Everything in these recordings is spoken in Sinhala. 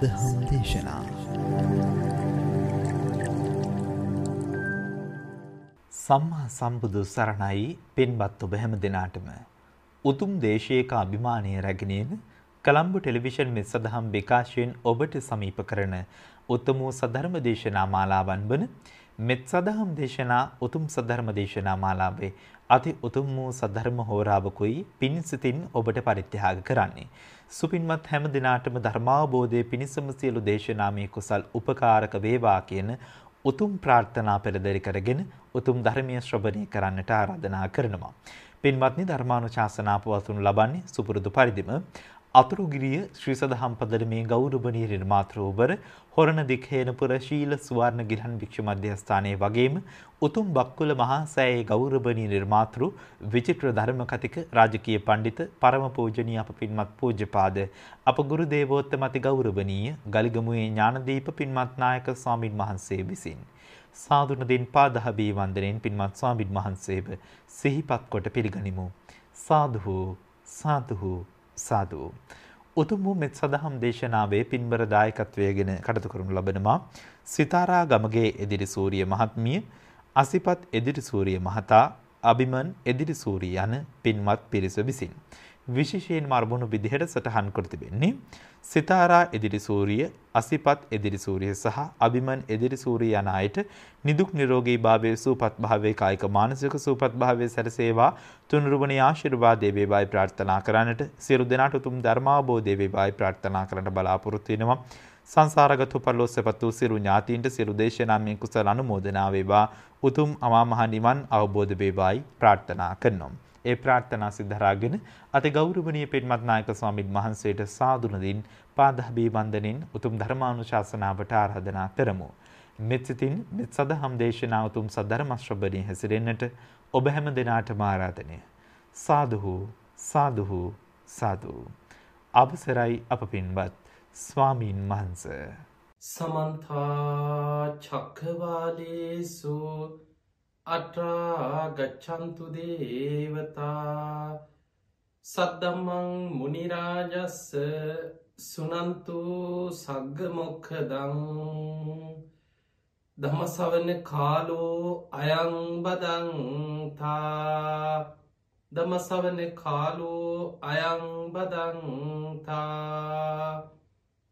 සදහම් දේශනා. සම්මා සම්බුදු සරණයි. පින්වත් ඔබ හැම දෙනාටම. උතුම් දේශයක අභිමානය රැගෙනේන කළම්බු ටෙලිවිෂන් මෙ සදහම් විකාශයෙන් ඔබට සමීප කරන උත්තම වූ සධර්ම දේශනා මාලාවන් වන මෙත් සදහම් දේශනා උතුම් සධර්ම දේශනා මාලාවේ අති උතුම් වූ සද්ධර්ම හෝරාවකුයි පිණිසිතින් ඔබට පරිත්‍යාග කරන්නේ. සුපින්වත් හැම දිනාටම ධර්මාවබෝධයේ පිණිසම සියලු දේශනාමය කුසල් උපකාරක වේවා කියන උතුම් ප්‍රාර්ථනා පෙරදරි කරගෙන උතුම් ධර්මීය ශ්‍රවණය කරන්නට ආරාධනා කරනවා. පින්වත්නි ධර්මානුශාසනා පවතුණු ලබන්නේ සුපුරුදු පරිදිම අතුරුගිරිය ශ්‍රී සදහම් පදරමේ ගෞරවනීය නිර්මාතෘවර හොරණ දික්හේනපුර ශීල සුවර්ණ ගිලන් භික්ෂු මධ්‍යස්ථානයේ වගේම උතුම් බක්කුල මහා සෑයේ ගෞරවනීය නිර්මාතෘ විචිත්‍ර ධර්ම කතික රාජකීය පඬිත පරම පූජනීය අප පින්වත් පූජ්‍යපාද අප ගුරු දේවෝත්තම අති ගෞරවනීය ගලිගමුවේ ඥානදීප පින්වත් නායක ස්වාමින් වහන්සේ විසින්. සාදුන දින් පාදහබී වන්දනෙන් පින්වත් ස්වාමින් වහන්සේව සිහිපත් කොට පිළිගනිමු. සාදුහු සාදුහු. සාදු. උතුම් වූ මෙත් සදහම් දේශනාවේ පින්බර දායකත්වයගෙන කටතු කරනු ලබනවා සිතාරා ගමගේ එදිරි සූරිය මහත්මිය අසිපත් එදිරි සූරිය මහතා අභිමන් එදිරි සූරිය යන පින්වත් පිරිස විසින්. විශේෂයෙන් මර්බුණු විදිහට සටහන් කර තිබෙන්නේ සිතාරා එදිරි සූරිය, අසිපත් එදිරි සූරිය සහ අභිමන් එදිරි සූරිය යන අයට නිදුක් නිරෝගී භාවයේ සූපත් භාවයේ කායික මානසික සූපත් භාවයේ සැරසේවා තුනුරුවනේ ආශිර්වාදයේ වේවායි ප්‍රාර්ථනා කරන්නට සියලු දෙනාට උතුම් ධර්මාබෝධයේ වේවායි ප්‍රාර්ථනා කරන්නට බලාපොරොත්තු වෙනවා. සංසාරගත පරලෝස්සපත් වූ සියලු ඥාතීන්ට සියලු දේශනාමය කුසල අනුමෝදනා වේවා උතුම් අමා මහ නිවන් අවබෝධ වේවායි ප්‍රාර්ථනා කරනවා. ඒ ප්‍රාර්ථනා සිද්ධාරාගෙන අති ගෞරවනීය පින්වත් නායක ස්වාමින් වහන්සේට සාදුන දින් පාදහබී වන්දනින් උතුම් ධර්මානුශාසනාවට ආරාධනා කරමු. මෙත් සිතින් මෙත් සදහම් දේශනා උතුම් සද්ධර්ම ශ්‍රවණී හැසිරෙන්නට ඔබ හැම දිනාටම ආරාධනය. සාදුහු සාදුහු සාදු. අවසරයි අප පින්වත් ස්වාමීන් වහන්සේ. සමන්තා චක්කවාලේසු අට්‍රාගච්චන්තු දේවතා සද්දම්මං මුනිරාජස්ස සුනන්තු සග්ගමොක්කදං දමසවන කාලෝ අයංබදංතා දමසවන කාලෝ අයංබදංතා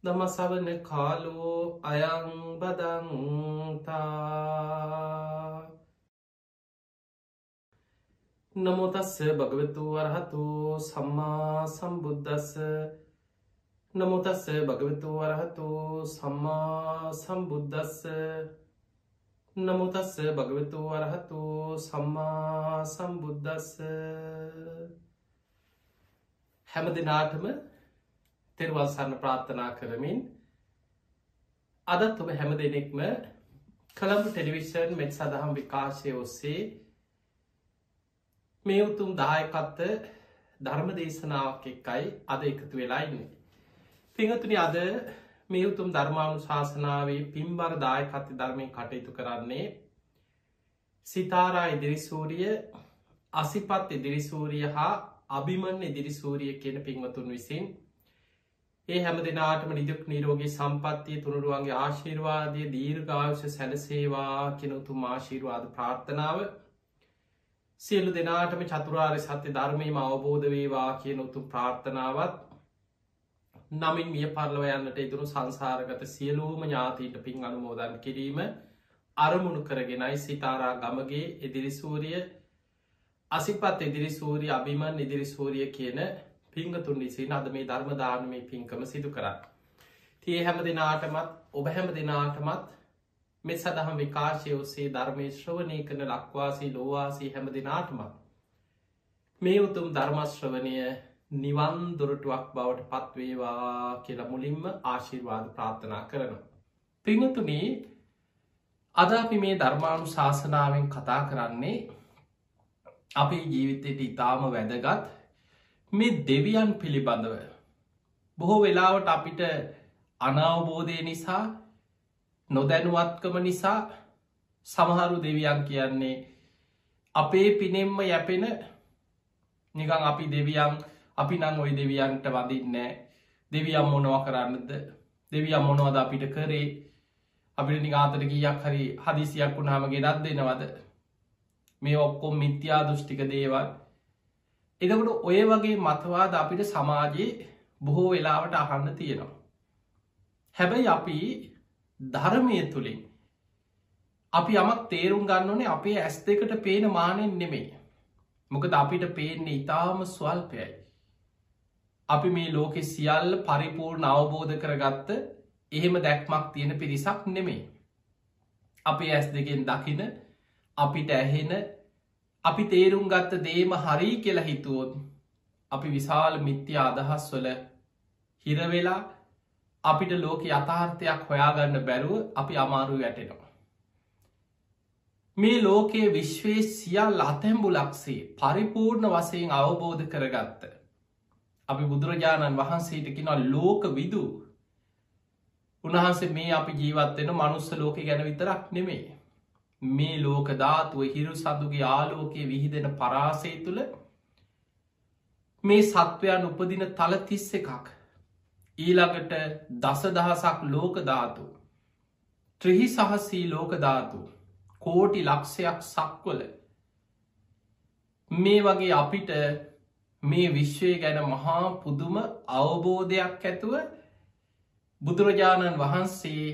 දමසවන කාලෝ අයංබදංතා නමුතස්ස භගවතු වරහතු සම්මා සම්බුද්ධස්ස නමුතස්ස භගවතු වරහතු සම්මා සම්බුද්ධස්ස නමුතස්ස භගවතු වරහතු සම්මා සම්බුද්ධස්ස හැම දෙනාටම තෙරවල්සන්න ප්‍රාර්ථනා කරමින් අදත් ඔබ හැම දෙනෙක්ම කළඹ ටෙලිවිෂන් මෙත් සඳහම් විකාශය ඔස්සේ මේ උතුම් දායකත්ත ධර්ම දේශනාවක් එක්කයි අද එකතු වෙලා ඉන්නේ. පිංහතුනි අද මේ උතුම් ධර්මාණු ශාසනාවේ පින්බර දායකත්ත ධර්මය කටයුතු කරන්නේ සිතාරා ඉදිරිසූරිය අසිපත් ඉදිරිසූරිය හා අභිමන් ඉදිරිසූරිය කියන පින්වතුන් විසින් ඒ හැම දෙනාටම නිදුක් නීරෝගේ සම්පත්තිය තුළුරුවන්ගේ ආශීර්වාදය දීර්ඝාවශ සැලසේවා කෙනතුම් ආශීර්වාද ප්‍රාර්ථනාව සියලු දෙනාටම චතුරාර් සත්‍ය ධර්මයම අවබෝධ වේවා කියන උතුම් ප්‍රාර්ථනාවත් නමින් මිය පරලව යන්නට ඉතුරු සංසාරගත සියලූම ඥාතීට පින් අනුමෝදන් කිරීම අරමුණු කරගෙනයි සිතාරා ගමගේ එදිරිසූරිය අසිපත් එදිරිසූරිය අභිමන් ඉදිරිසූරිය කියන පිංගතුන් විසින් අද මේ ධර්මධානමය පින්කම සිදු කරන්න. තිය හැම දෙනාටමත් ඔබ හැම දෙනාටමත් මෙ සදහම් විකාශය ඔස්සේ ධර්මය ශ්‍රවණය කන ලක්වාසී ලෝවාසී හැම දෙනාටම. මේ උතුම් ධර්මශ්‍රවනය නිවන් දොරටුවක් බවට පත්වේවා කියලා මුලින්ම ආශිර්වාද ප්‍රාර්ථනා කරනවා. පිංහතුනී අද අපි මේ ධර්මාණු ශාසනාවෙන් කතා කරන්නේ අපේ ජීවිතයට ඉතාම වැදගත් මේ දෙවියන් පිළිබඳව. බොහෝ වෙලාවට අපිට අනවබෝධය නිසා නොදැනුවත්කම නිසා සමහරු දෙවියන් කියන්නේ අපේ පිනෙම්ම යැපෙන නිකං අපි දෙවියන් අපි නං ඔයි දෙවියන්ට වදින්නෑ දෙවියම් මොනව කරන්නද? දෙවිය මොනවද අපිට කරේ? අපිට නිගාතට කියක් හරි හදිසියක් වුණහම ගෙනත් දෙනවද? මේ ඔක්කොම් මිත්‍යා දෘෂ්ටික දේවල්. එදකට ඔය වගේ මතවාද අපිට සමාජයේ බොහෝ වෙලාවට අහන්න තියෙනවා. හැබැයි අපි ධර්මය තුළින් අපි යමක් තේරුම් ගන්න ඕනේ අපේ ඇස් දෙකට පේන මානෙන් නෙමේ මොකද අපිට පේන්නේ ඉතාම ස්වල්පයයි. අපි මේ ලෝකෙ සියල්ල පරිපූර්ණ අවබෝධ කරගත්ත එහෙම දැක්මක් තියෙන පිරිසක් නෙමේ අපි ඇස් දෙකෙන් දකින අපිට ඇහෙන අපි තේරුම් ගත්ත දේම හරි කියලා හිතුවොත් අපි විශාල මිත්‍ය අදහස් වල හිරවෙලා අපිට ලෝක යථාර්ථයක් හොයාගන්න බැරුව අපි අමාරු වැටෙනවා මේ ලෝකයේ විශ්වයේ සියල් අතැම්බු ලක්සේ පරිපූර්ණ වසයෙන් අවබෝධ කරගත්ත. අපි බුදුරජාණන් වහන්සේටකින ලෝක විදූ උන්හන්සේ මේ අපි ජීවත්වෙන මනුස්ස ලෝක ගැන විතරක් නෙමේ. මේ ලෝක ධාතුව හිරු සදුගේ ආලෝකයේ විහිදෙන පරාසය තුළ මේ සත්වයන් උපදින තල තිස්ස එකක්. ඊළඟට දස දහසක් ලෝක ධාතු. ත්‍රහි සහස්සී ලෝක ධාතුූ කෝටි ලක්ෂයක් සක්වල මේ වගේ අපිට මේ විශ්වය ගැන මහා පුදුම අවබෝධයක් ඇතුව බුදුරජාණන් වහන්සේ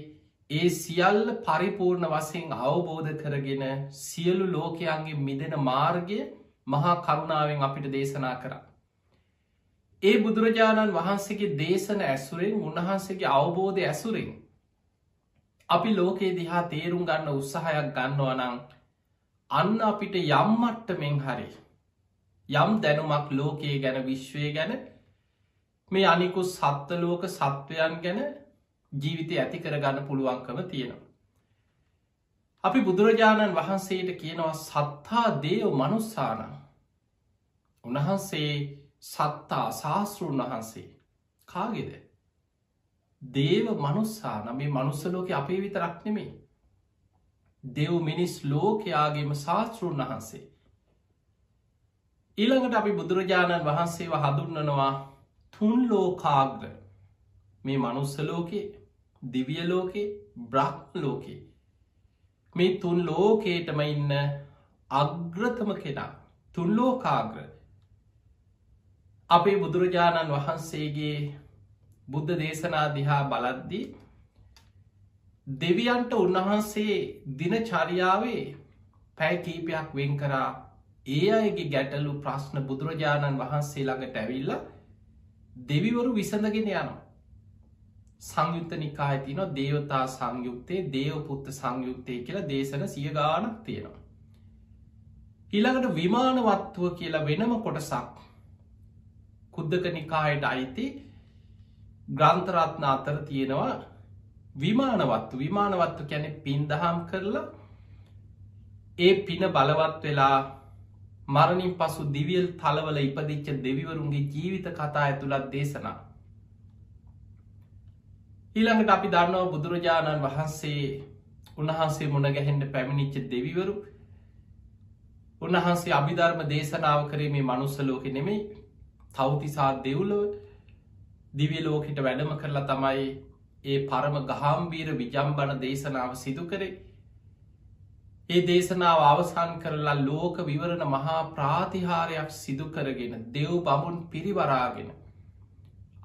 ඒ සියල්ල පරිපූර්ණ වසයෙන් අවබෝධ කරගෙන සියලු ලෝකයන්ගේ මිදෙන මාර්ගය මහා කරුණාවෙන් අපිට දේශනා කර. ඒ බුදුරජාණන් වහන්සේගේ දේශන ඇසුරෙන් උන්වහන්සේගේ අවබෝධය ඇසුරෙන් අපි ලෝකයේ දිහා තේරුම් ගන්න උත්සාහයක් ගන්නවා නං අන්න අපිට යම්මට්ට මෙෙන් හරි යම් දැනුමක් ලෝකයේ ගැන විශ්වය ගැන මේ අනිකු සත්වලෝක සත්වයන් ගැන ජීවිතය ඇති කරගන්න පුළුවන්කම තියෙනවා. අපි බුදුරජාණන් වහන්සේට කියනවා සත්තා දේව මනුස්සාන උන්වහන්සේ සත්තා ශාස්තෘන් වහන්සේ. කාගෙද? දේව මනුස්සා නමේ මනුස්සලෝක අපේ විතරක් නෙමේ. දෙව් මිනිස් ලෝකයාගේම ශාස්තෘන් වහන්සේ. ඊළඟට අපි බුදුරජාණන් වහන්සේව හඳුන්නනවා තුන් ලෝකාග්‍ර. මේ මනුස්සලෝකේ දිවිය ලෝකේ බ්‍රහ්ම ලෝකේ. මේ තුන් ලෝකේටම ඉන්න අග්‍රතම කෙනා තුන් ලෝකාග්‍ර. අපේ බුදුරජාණන් වහන්සේගේ බුද්ධ දේශනා දිහා බලද්දී දෙවියන්ට උන්වහන්සේ දින චරියාවේ පැය කීපයක් වෙන් කරා ඒ අයගේ ගැටලු ප්‍රශ්න බුදුරජාණන් වහන්සේ ළඟට ඇවිල්ල දෙවිවරු විසඳගෙන යනවා සංයුත්ත නිකාය තින දේවතා සංයුක්තේ දේවපුත්ත සංයුක්තය කියලා දේශන සිය ගානක් තියෙනවා. ඊළඟට විමානවත්තුව කියලා වෙනම කොටසක් කුද්දක නිකායට අයිති ග්‍රන්ථරත්න අතර තියෙනවා විමානවත්තු. විමානවත්තු කැනෙ පින්දහම් කරලා ඒ පින බලවත් වෙලා මරණින් පසු දිවියල් තලවල ඉපදිච්ච දෙවිවරුන්ගේ ජීවිත කතා ඇතුළත් දේශනා. ඊළඟට අපි දන්නවා බුදුරජාණන් වහන්සේ උන්වහන්සේ මුණගැහෙන්ට පැමිණිච්ච දෙවිවරු. උන්වහන්සේ අභිධර්ම දේශනාව කරේ මේ මනුස්සලෝක නෙමෙයි. තවතිසා දෙව්ලොව දිවිය ලෝකට වැඩම කරලා තමයි ඒ පරම ගහම්බීර විජම්බන දේශනාව සිදු කරේ ඒ දේශනාව අවසන් කරලා ලෝක විවරණ මහා ප්‍රාතිහාරයක් සිදු කරගෙන දෙව් බමුන් පිරිවරාගෙන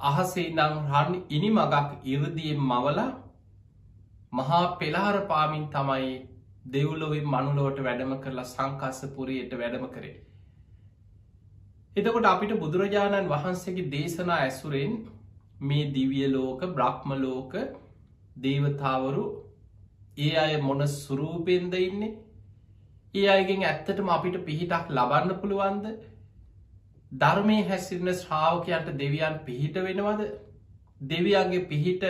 අහසේ නං රන් ඉනි මගක් ඉරදියෙන් මවල මහා පෙලාර පාමින් තමයි දෙව්ලොවින් මනුලෝට වැඩම කරලා සංකස්සපුරයට වැඩම කරේ. එතකොට අපිට බුදුරජාණන් වහන්සේගේ දේශනා ඇසුරෙන් මේ දිවිය ලෝක බ්‍රහ්ම ලෝක දේවතාවරු ඒ අය මොන සුරූපෙන්ද ඉන්නේ? ඒ අයගෙන් ඇත්තටම අපිට පිහිටක් ලබන්න පුළුවන්ද? ධර්මය හැසිරෙන ශ්‍රාවකයන්ට දෙවියන් පිහිට වෙනවද? දෙවියන්ගේ පිහිට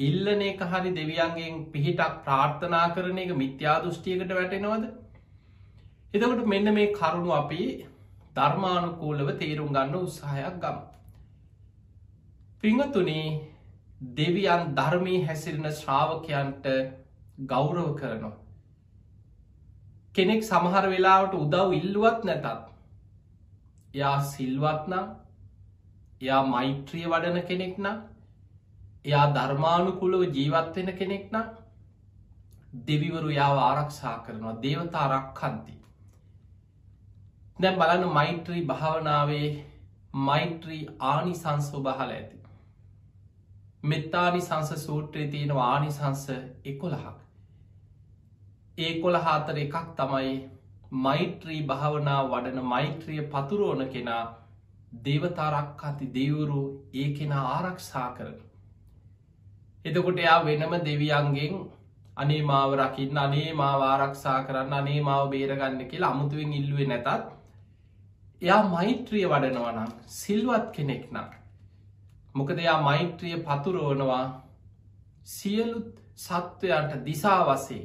ඉල්ලන එක හරි දෙවියන්ගෙන් පිහිටක් ප්‍රාර්ථනා කරන එක මිත්‍යා දෘෂ්ටියකට වැටෙනවද? එතකට මෙන්න මේ කරුණු අපි ධර්මානුකූලව තේරුම් ගන්න උත්සාහයක් ගම් පිංහතුනේ දෙවියන් ධර්මී හැසිරෙන ශ්‍රාවකයන්ට ගෞරව කරනවා. කෙනෙක් සමහර වෙලාවට උදව් ඉල්ලුවත් නැතත්. එයා සිල්වත්නම් එයා මෛත්‍රිය වඩන කෙනෙක් නම් එයා ධර්මානුකුලව ජීවත්වෙන කෙනෙක් නම් දෙවිවරු යාව ආරක්ෂා කරනවා දේවතා රක්කන්ති. දැම් බලන්න මෛත්‍රී භාවනාවේ මෛත්‍රී ආනිසංස්ව බහල ඇති. මෙත්තානි සංස සූත්‍රයේ තියෙන ආනිසංස එකොළහක්. ඒ කොළ හාතර එකක් තමයි මෛත්‍රී භාවනා වඩන මෛත්‍රිය පතුරෝණ කෙනා දේවතාරක් අති දෙවුරු ඒ කෙනා ආරක්ෂා කරන. එතකොට එයා වෙනම දෙවියන්ගෙන් අනේ මාව රකින්න අනේ මාව ආරක්ෂා කරන්න අනේ මාව බේරගන්න කියලා අමුතුවෙන් ඉල්ලුවේ නැතත් එයා මෛත්‍රිය වඩනවනම් සිල්වත් කෙනෙක් නම්. මොකද එයා මෛත්‍රිය පතුරෝනවා සියලුත් සත්වයන්ට දිසා වසේ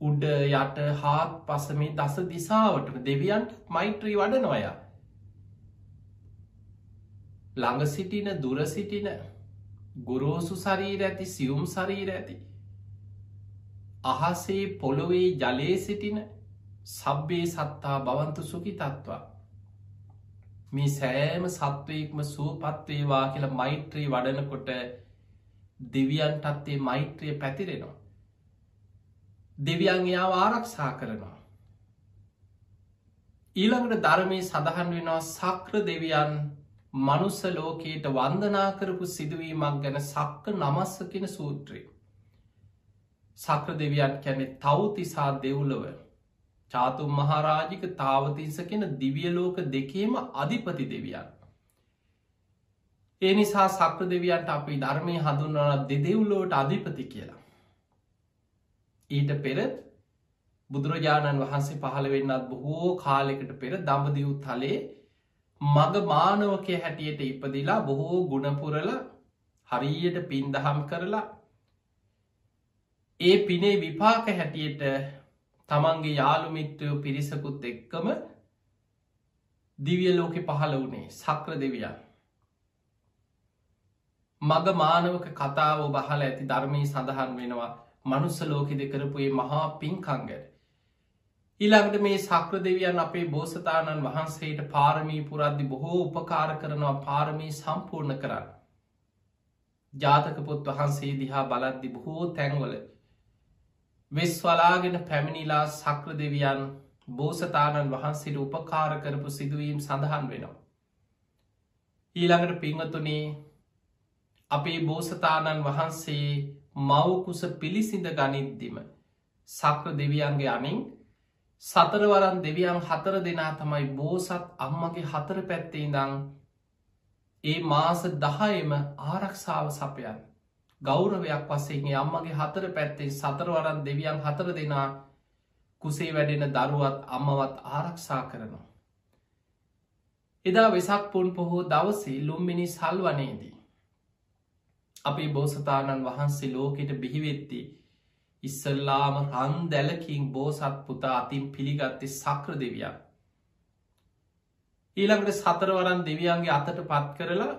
උඩ යට හාත් පසමේ දස දිසාවටම දෙවියන්ට මෛත්‍රී වඩනොයා. ළඟ සිටින දුර සිටින ගුරෝසු සරීර ඇති සියුම් සරීර ඇති. අහසේ පොළොවේ ජලයේ සිටින සබ්බේ සත්තා බවන්තු සුකි තත්වා. මේ සෑම සත්වයෙක්ම සූපත්වේවා කියල මෛත්‍රී වඩනකොට දෙවියන්ටත්තේ මෛත්‍රිය පැතිරෙනවා. දෙවියන් එයාව ආරක්ෂා කරනවා. ඊළඟට ධර්මය සඳහන් වෙනවා සක්‍ර දෙවියන් මනුස්ස ලෝකයට වන්දනා කරපු සිදුවීමක් ගැන සක්ක නමස්සකෙන සූත්‍රී. සක්‍ර දෙවියන් කැනෙ තවතිසා දෙව්ලව චාතුම් මහරාජික තාවතින්ස කෙන දිවියලෝක දෙකේම අධිපති දෙවියන්. ඒ නිසා සක්‍ර දෙවියන්ට අපි ධර්මය හඳුන්වන දෙදෙව්ලෝට අධිපති කියලා. ඊට පෙර බුදුරජාණන් වහන්සේ පහළ වෙන්නත් බොහෝ කාලෙකට පෙර දඹදිව් තලේ මග මානවකය හැටියට ඉපදිලා බොහෝ ගුණපුරල හරියට පින්දහම් කරලා ඒ පිනේ විපාක හැටියට තමන්ගේ යාළුමිත්‍රයෝ පිරිසකුත් එක්කම දිවිය ලෝකෙ පහළ වනේ සක්‍ර දෙවියන් මග මානවක කතාව බහල ඇති ධර්මී සඳහන් වෙනවා මනුස්ස ලෝකෙද කරපුේ මහා පින්කංගට. ඊළඟට මේ සක්‍ර දෙවියන් අපේ බෝසතාණන් වහන්සේට පාරමී පුරද්දි බොහෝ උපකාර කරනවා පාරමී සම්පූර්ණ කරන්න. ජාතක පොත් වහන්සේ දිහා බලද්දි බොහෝ තැන්වල වෙස් වලාගෙන පැමිණිලා සක්‍ර දෙවියන් බෝසතාණන් වහන්සේට උපකාර කරපු සිදුවීම් සඳහන් වෙනවා. ඊළඟට පිංහතුනේ අපේ බෝසතාණන් වහන්සේ මවකුස පිළිසිඳ ගනිද්දිම සක්‍ර දෙවියන්ගේ අනින් සතරවරන් දෙවියන් හතර දෙනා තමයි බෝසත් අම්මගේ හතර පැත්තේ දං ඒ මාස දහයම ආරක්ෂාව සපයන් ගෞරවයක් වස්සේගේ අම්මගේ හතර පැත්තේ සතරවරන් දෙවියන් හතර දෙනා කුසේ වැඩෙන දරුවත් අම්මවත් ආරක්ෂා කරනවා. එදා වෙසක් පුන් පොහෝ දවසේ ලුම්මිනි සල්වනේදී. අපේ බෝසතාණන් වහන්සේ ලෝකෙට බිහිවෙත්ති ඉස්සල්ලාම රන් දැලකින් බෝසත් පුතා අතින් පිළිගත්තේ සක්‍ර දෙවියන්. ඊළඟට සතරවරන් දෙවියන්ගේ අතට පත් කරලා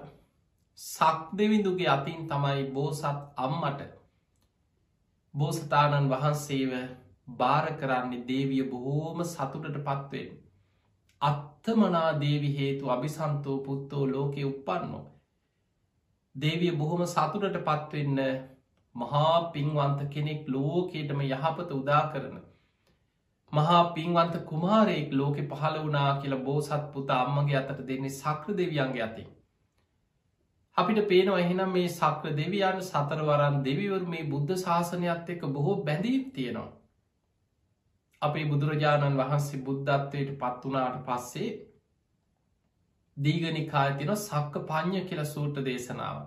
සක් දෙවිඳුගේ අතින් තමයි බෝසත් අම්මට බෝසතාණන් වහන්සේව භාර කරන්නේ දේවිය බොහෝම සතුටට පත්වෙන්. අත්තමනා දේවි හේතු අභිසන්තෝ පුත්තෝ ලෝකෙ උපන්නෝ. දේවිය බොහොම සතුරට පත්වෙන්න මහා පින්වන්ත කෙනෙක් ලෝකේටම යහපත උදා කරන. මහා පින්වන්ත කුමාරයෙක් ලෝකෙ පහළ වනා කියලා බෝසත් පුතා අම්මගේ අතට දෙන්නේ සක්‍ර දෙවියන්ගේ අතින්. අපිට පේනවා එහෙනම් මේ සක්‍ර දෙවියන් සතරවරන් දෙවිවර මේ බුද්ධ ශාසනයත් එක බොහෝ බැඳීම් තියෙනවා. අපේ බුදුරජාණන් වහන්සේ බුද්ධත්වයට පත් වනාට පස්සේ දීගනිකාය තින සක්ක පඥ්ඥ කියල සූට දේශනාව.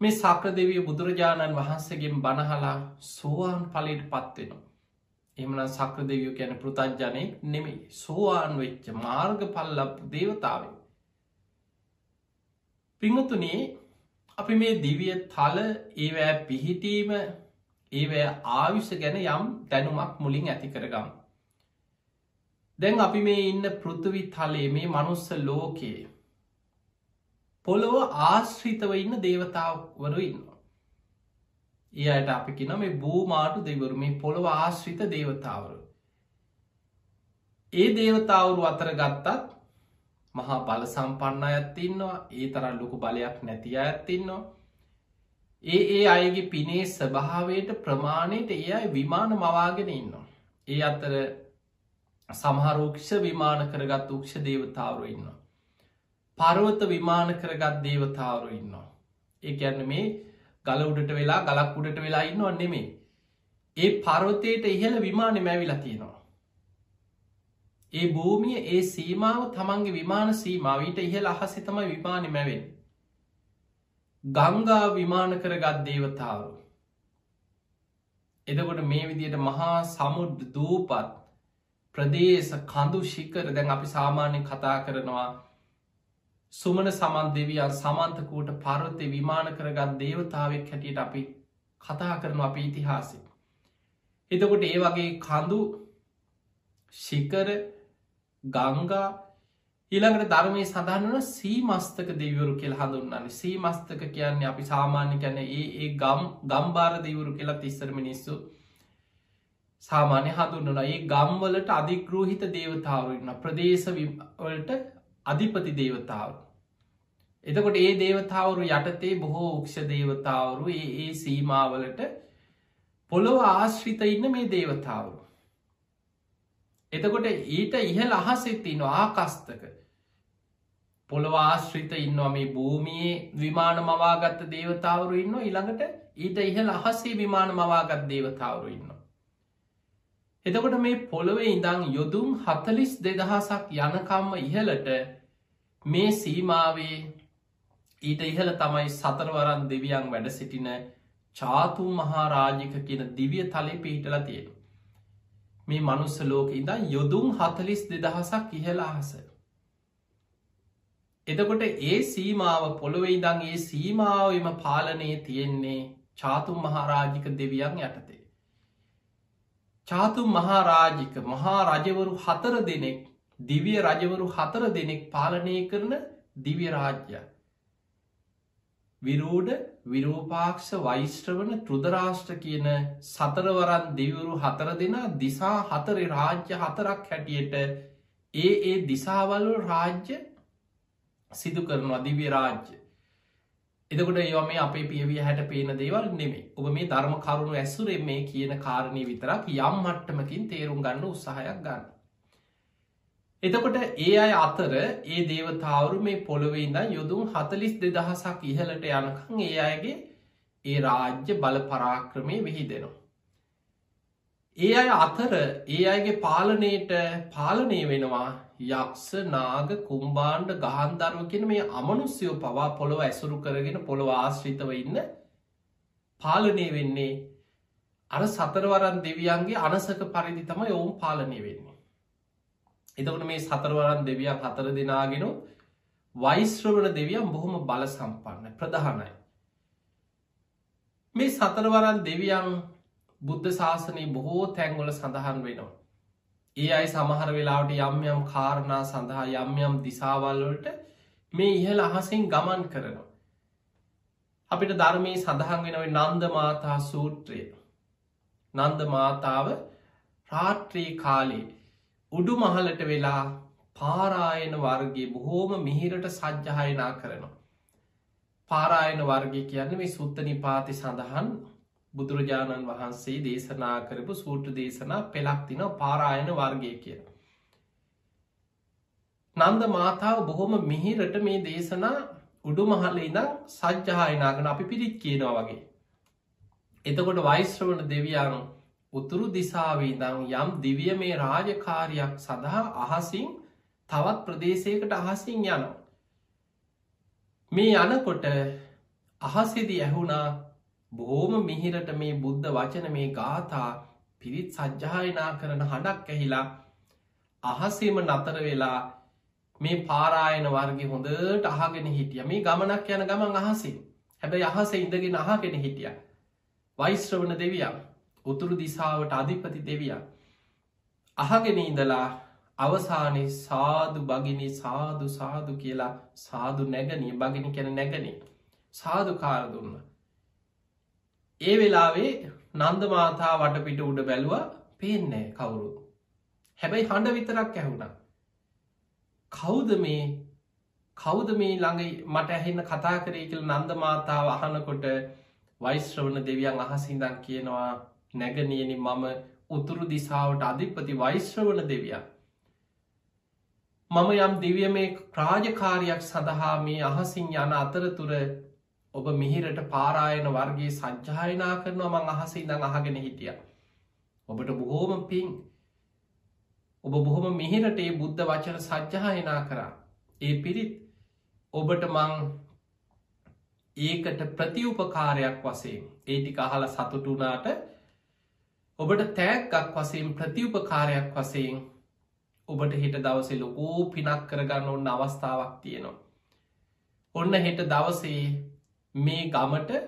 මේ සක්‍ර දෙවිය බුදුරජාණන් වහන්සේගෙන් බණහලා සෝවාන් පලට පත්වෙනවා. එමන සක්‍ර දෙවියෝ ගැන පෘතජ්ජනයෙක් නෙමෙයි සෝවාන් වෙච්ච මාර්ග පල්ලප දේවතාව. පිංහතුනේ අපි මේ දිවිය තල ඒවෑ පිහිටීම ඒවෑ ආවිෂ ගැන යම් දැනුමක් මුලින් ඇති කරගම්. දැන් අපි මේ ඉන්න පෘථවි තලේ මේ මනුස්ස ලෝකයේ පොළොව ආශ්‍රිතව ඉන්න දේවතාවවරු ඉන්නවා. ඒ අයට අපි කින මේ භූමාටු දෙවරු මේ පොළොව ආශ්‍රිත දේවතාවරු. ඒ දේවතාවරු අතර ගත්තත් මහා බල සම්පන්න ඇත්තින්නවා ඒ තරන් ලොකු බලයක් නැති ඇත්තින්නවා ඒ ඒ අයගේ පිනේ ස්වභාවයට ප්‍රමාණයට ඒ අයි විමාන මවාගෙන ඉන්නවා. ඒ අතර සමහරෝක්ෂ විමාන කරගත් උක්ෂ දේවතාවරු ඉන්නවා. පරවත විමාන කරගත් දේවතාවරු ඉන්නවා. ඒ ඇන්න මේ ගල උඩට වෙලා ගලක් උඩට වෙලා ඉන්නවා නෙමේ. ඒ පර්වතයට ඉහළ විමාන මැවිලා තියෙනවා. ඒ භූමිය ඒ සීමාව තමන්ගේ විමාන සීමාවීට ඉහළ අහසි තමයි විමානි මැවෙන්. ගංගා විමාන කරගත් දේවතාවරු. එදකොට මේ විදියට මහා සමුඩ් දූපත් ප්‍රදේශ කඳු ශිකර දැන් අපි සාමාන්‍ය කතා කරනවා සුමන සමන් දෙවියන් සමන්තකූට පරවතය විමාන කරගත් දේවතාවක් හැටියට අපි කතා කරන අප ඉතිහාසය. එතකොට ඒ වගේ කඳු ශිකර ගංගා ඊළඟට ධර්මය සඳහන්නන සීමස්තක දෙවරු කෙල් හඳුන්නන්න සීමස්තක කියන්නේ අපි සාමාන්‍ය කැන ඒ ඒ ගම් ගම්බාර දෙවරු කියලා තිස්සර මිනිස්සු සාමාන්‍ය හඳුන්නන ඒ ගම්වලට අධිග්‍රෝහිත දේවතාවරන්න ප්‍රදේශවලට අධිපති දේවතාව. එතකොට ඒ දේවතාවරු යටතේ බොහෝ උක්ෂ දේවතාවරු ඒ ඒ සීමාවලට පොළොව ආශ්‍රිත ඉන්න මේ දේවතාවරු. එතකොට ඊට ඉහල් අහසෙත්තින ආකස්තක පොළවාශ්‍රිත ඉන්නවා මේ භූමියයේ විමාන මවාගත්ත දේවතාවරු ඉන්න ඉළඟට ඊට ඉහල් අහසේ විමාන මවාගත් දේවතාවරු ඉන්න. එතකොට මේ පොළොවේ ඉඳං යොදුම් හතලිස් දෙදහසක් යනකම්ම ඉහලට මේ සීමාවේ ඊට ඉහල තමයි සතරවරන් දෙවියන් වැඩ සිටින චාතුම් මහාරාජික කියන දිවිය තලේ පිහිටල තියෙන. මේ මනුස්ස ලෝක ඉදා යොදුම් හතලිස් දෙදහසක් ඉහළ අහස. එතකොට ඒ සීමාව පොළොවෙ ඉදං ඒ සීමාවම පාලනය තියෙන්නේ චාතුම් මහාරාජික දෙවියන් යටතේ. චාතුම් මහාරාජික මහා රජවරු හතර දෙනෙක් දිවිය රජවරු හතර දෙනෙක් පාලනය කරන දිවිය රාජ්‍යයක්. විරූඩ විරූපාක්ෂ වෛශ්‍රවන ත්‍රෘදරාෂ්ට්‍ර කියන සතරවරන් දෙවරු හතර දෙනා දිසා හතරේ රාජ්‍ය හතරක් හැටියට ඒ ඒ දිසාවල්ල රාජ්‍ය සිදු කරන අධිවි රාජ්‍ය. එදකට ඒවා මේ අපේ පියවිය හැට පේන දේවල් නෙමේ ඔබ මේ ධර්ම කරුණු ඇසුරේ මේ කියන කාරණය විතරක් යම් මට්ටමකින් තේරුම් ගන්න උත්සාහයක් ගන්න. එතකොට ඒ අය අතර ඒ දේවතාවරු මේ පොළොවෙඉද යොදුම් හතලිස් දෙදහසක් ඉහලට යනකං ඒ අයගේ ඒ රාජ්‍ය බල පරාක්‍රමය විහිදෙනවා. ඒ අය අතර ඒ අයගේ පාලනයට පාලනය වෙනවා යක්ෂ නාග කුම්බාණ්ඩ ගහන්දරුව කියෙන මේ අමනුස්්‍යයෝ පවා පොළොව ඇසුරු කරගෙන පොළොව ආශ්‍රිතව ඉන්න පාලනය වෙන්නේ අර සතරවරන් දෙවියන්ගේ අනසක පරිදි තම ඔවුන් පාලනය වෙන්නේ. එතකට මේ සතරවරන් දෙවියන් හතර දෙනාගෙන වෛශ්‍රවණ දෙවියන් බොහොම බල සම්පන්න ප්‍රධානයි. මේ සතරවරන් දෙවියන් බුද්ධ ශාසනය බොහෝ තැන්ගොල සඳහන් වෙනවා. ඒ අයි සමහර වෙලාවට යම් යම් කාරණා සඳහා යම් යම් දිසාවල්වලට මේ ඉහල අහසින් ගමන් කරනවා. අපිට ධර්මී සඳහන් වෙනව නන්ද මාතා සූත්‍රය නන්ද මාතාව රාත්‍රී කාලේ උඩු මහලට වෙලා පාරායන වර්ගේ බොහෝම මිහිරට සජ්්‍යහයනා කරනවා. පාරායන වර්ගය කියන්න මේ සුත්ත නිපාති සඳහන් බුදුරජාණන් වහන්සේ දේශනා කරපු සූට්‍ර දේශනා පෙළක්තින පාරායන වර්ගය කිය. නන්ද මාතාව බොහොම මිහිරට මේ දේශනා උඩු මහල්ල ඉඳම් සජ්්‍යහයනාගන අපි පිරිත් කියනවා වගේ. එතකොට වෛශ්‍රවන දෙවියන් උතුරු දිසාවීදං යම් දිවිය මේ රාජකාරයක් සඳහා අහසින් තවත් ප්‍රදේශයකට අහසින් යනවා. මේ යනකොට අහසෙදි ඇහුණා බොහෝම මිහිරට මේ බුද්ධ වචන මේ ගාථා පිරිත් සජ්්‍යායනා කරන හඬක් ඇහිලා අහසේම නතර වෙලා මේ පාරායන වර්ගේ හොඳට අහගෙන හිටිය. මේ ගමනක් යන ගමන් අහසේ හැබැයි අහස ඉඳගෙන අහගෙන හිටිය. වෛශ්‍රවන දෙවියන්. උතුරු දිසාවට අධිපති දෙවියන්. අහගෙන ඉඳලා අවසානය සාදු බගිනි සාදු සාදු කියලා සාදු නැගනී බගිනි කැන නැගන සාදු කාර දුන්න. ඒ වෙලාවේ නන්ද මාතා වටපිට උඩ බැලුව පේනෑ කවුරු හැබැයි හඬ විතරක් ඇහුණ. කෞද මේ කෞද මේ ළඟ මට ඇහෙන්න කතා කරේ කියල නන්ද මාතාව අහනකොට වෛශ්‍රවන දෙවියන් අහසිදන් කියනවා නැගනියනි මම උතුරු දිසාාවට අධිපති වෛශ්‍රවන දෙවියන්. මම යම් දිවිය මේ ප්‍රාජකාරයක් සඳහා මේ අහසින් යන අතරතුර ඔබ මිහිරට පාරායන වර්ගේ සජ්්‍යායනා කරනවා මං අහසේ ඉඳං අහගෙන හිටිය. ඔබට බොහෝම පින් ඔබ බොහොම මිහිරට ඒ බුද්ධ වචන සජ්්‍යායනා කරා. ඒ පිරිත් ඔබට මං ඒකට ප්‍රතිඋපකාරයක් වසේ ඒටික අහල සතුටුනාට ඔබට තෑක්ගක් වසයෙන් ප්‍රතිඋපකාරයක් වසයෙන් ඔබට හෙට දවසේ ලොකෝ පිනක් කරගන්න ඔන්න අවස්ථාවක් තියෙනවා. ඔන්න හෙට දවසේ මේ ගමට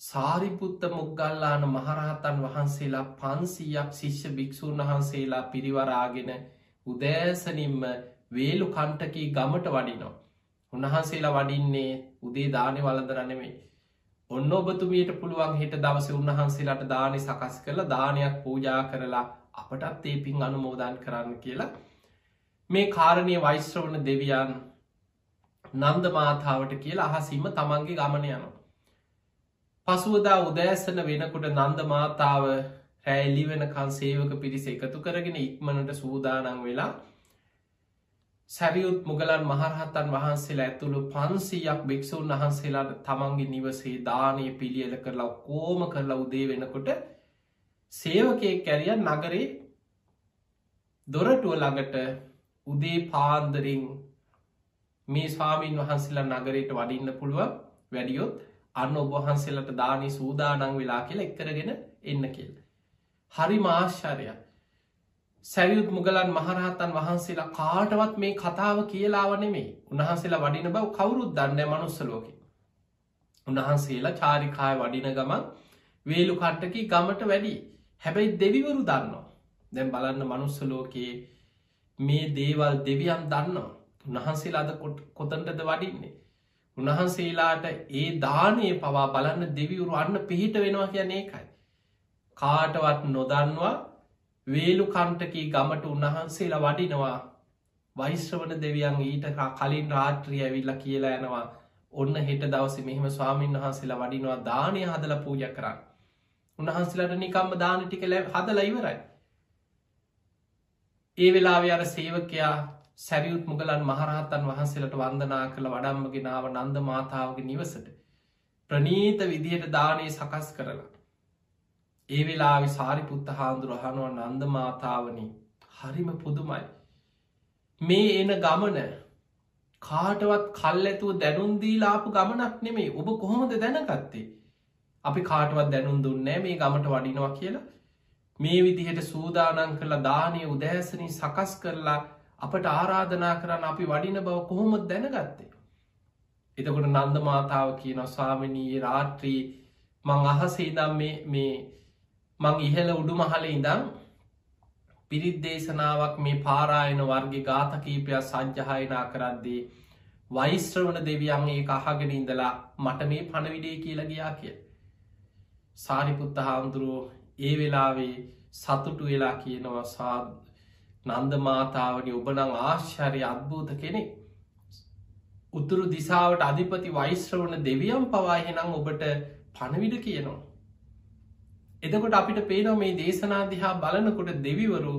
සාරිපුත්ත මුගල්ලාන මහරහතන් වහන්සේලා පන්සීයක් ශිෂ්‍ය භික්‍ෂූන් වහන්සේලා පිරිවරාගෙන උදෑසනින්ම වේලු කණ්ටකී ගමට වඩිනවා. උන්වහන්සේලා වඩින්නේ උදේ දානය වලදරනෙමේ. ඔන්න ඔබතුමියට පුළුවන් හිට දවස උන්වහන්සේලාට දානය සකස් කරලා දානයක් පූජා කරලා අපටත් ඒ පින් අනුමෝදන් කරන්න කියලා මේ කාරණය වෛශ්‍රවන දෙවියන් නන්ද මාතාවට කියලා අහසීම තමන්ගේ ගමන යනවා. පසුවදා උදෑසන වෙනකුට නන්ද මාතාව රැයිලි වෙනකන් සේවක පිරිස එකතු කරගෙන ඉක්මනට සූදානං වෙලා සැරියුත් මුගලන් මහරහත්තන් වහන්සේලා ඇතුළු පන්සීයක් භික්‍ෂූන් වහන්සේලාට තමන්ගේ නිවසේ දානය පිළියල කරලා කෝම කරලා උදේ වෙනකොට සේවකය කැරිය නගරේ දොරටුව ළඟට උදේ පාන්දරින් මේ ස්වාමීන් වහන්සේලා නගරයට වඩින්න පුළුව වැඩියොත් අන්න ඔබහන්සේලට දානී සූදානං වෙලා කියලා එක්කරගෙන එන්න කියල්. හරි මාශ්චරයක් සැරියුත් මුගලන් මහරහතන් වහන්සේලා කාටවත් මේ කතාව කියලාව නෙමේ උන්හන්සේලා වඩින බව කවුරුත් දන්න මනුස්සලෝක උන්වහන්සේලා චාරිකාය වඩින ගමන් වේලු කට්ටකි ගමට වැඩි. හැබැයි දෙවිවරු දන්නවා. දැම් බලන්න මනුස්සලෝකයේ මේ දේවල් දෙවියන් දන්නවා. උන්වහන්සේලාද කොතන්ටද වඩින්නේ? උන්වහන්සේලාට ඒ දානය පවා බලන්න දෙවිවරු අන්න පිහිට වෙනවා කියන ඒකයි. කාටවත් නොදන්වා වේලු කන්ටකී ගමට උන්වහන්සේලා වඩිනවා. වෛශ්‍රවන දෙවියන් ඊට කලින් රාත්‍රිය ඇවිල්ල කියලා යනවා. ඔන්න හෙට දවස මෙහෙම ස්වාමීන් වහන්සේලා වඩිනවා දානය හදල පූජ කරන්න. උන්වහන්සේලට නිකම්ම දාන ටික ලැ හදල ඉවරයි. ඒ වෙලාව අර සේවකයා සැරියුත් මුගලන් මහරහතන් වහන්සේලට වන්දනා කළ වඩම්මගෙනාව නන්ද මාතාවගේ නිවසට ප්‍රනීත විදිහට දානය සකස් කරලා ඒ වෙලාවෙ සාරිපුත්ත හාන්දුරහනුව නන්ද මාතාවනි හරිම පුදුමයි. මේ එන ගමන කාටවත් කල් ඇතුව දැනුන්දීලාපු ගමනක් නෙමේ ඔබ කොහොමද දැනගත්තේ. අපි කාටවත් දැනුන් දුන්නෑ මේ ගමට වඩිනවා කියලා මේ විදිහට සූදානන් කරලා දානය උදෑසනින් සකස් කරලා අපට ආරාධනා කරන්න අපි වඩින බව කොහොමත් දැනගත්තේ. එතකොට නන්ද මාතාව කියන ස්වාමිනී රාත්‍රී මං අහසේදම් මේ මං ඉහල උඩු මහල ඉඳම් පිරිත් දේශනාවක් මේ පාරායන වර්ග ගාතකීපයක් සංජහයනා කරද්දී වෛස්ත්‍රවන දෙවියන් ඒ අහගෙන ඉඳලා මට මේ පණවිඩේ කියලා ගියා කිය. සාරිපුත්ත හාමුදුරුවෝ ඒ වෙලාවේ සතුටු වෙලා කියනවා සාද නන්ද මාතාවනි ඔබනං ආශ්චරය අත්භූත කෙනෙ උතුරු දිසාවට අධිපති වෛශ්‍රවන දෙවියම් පවාහෙනම් ඔබට පණවිඩ කියනවා. එදකොට අපිට පේනවා මේ දේශනාදිහා බලනකොට දෙවිවරු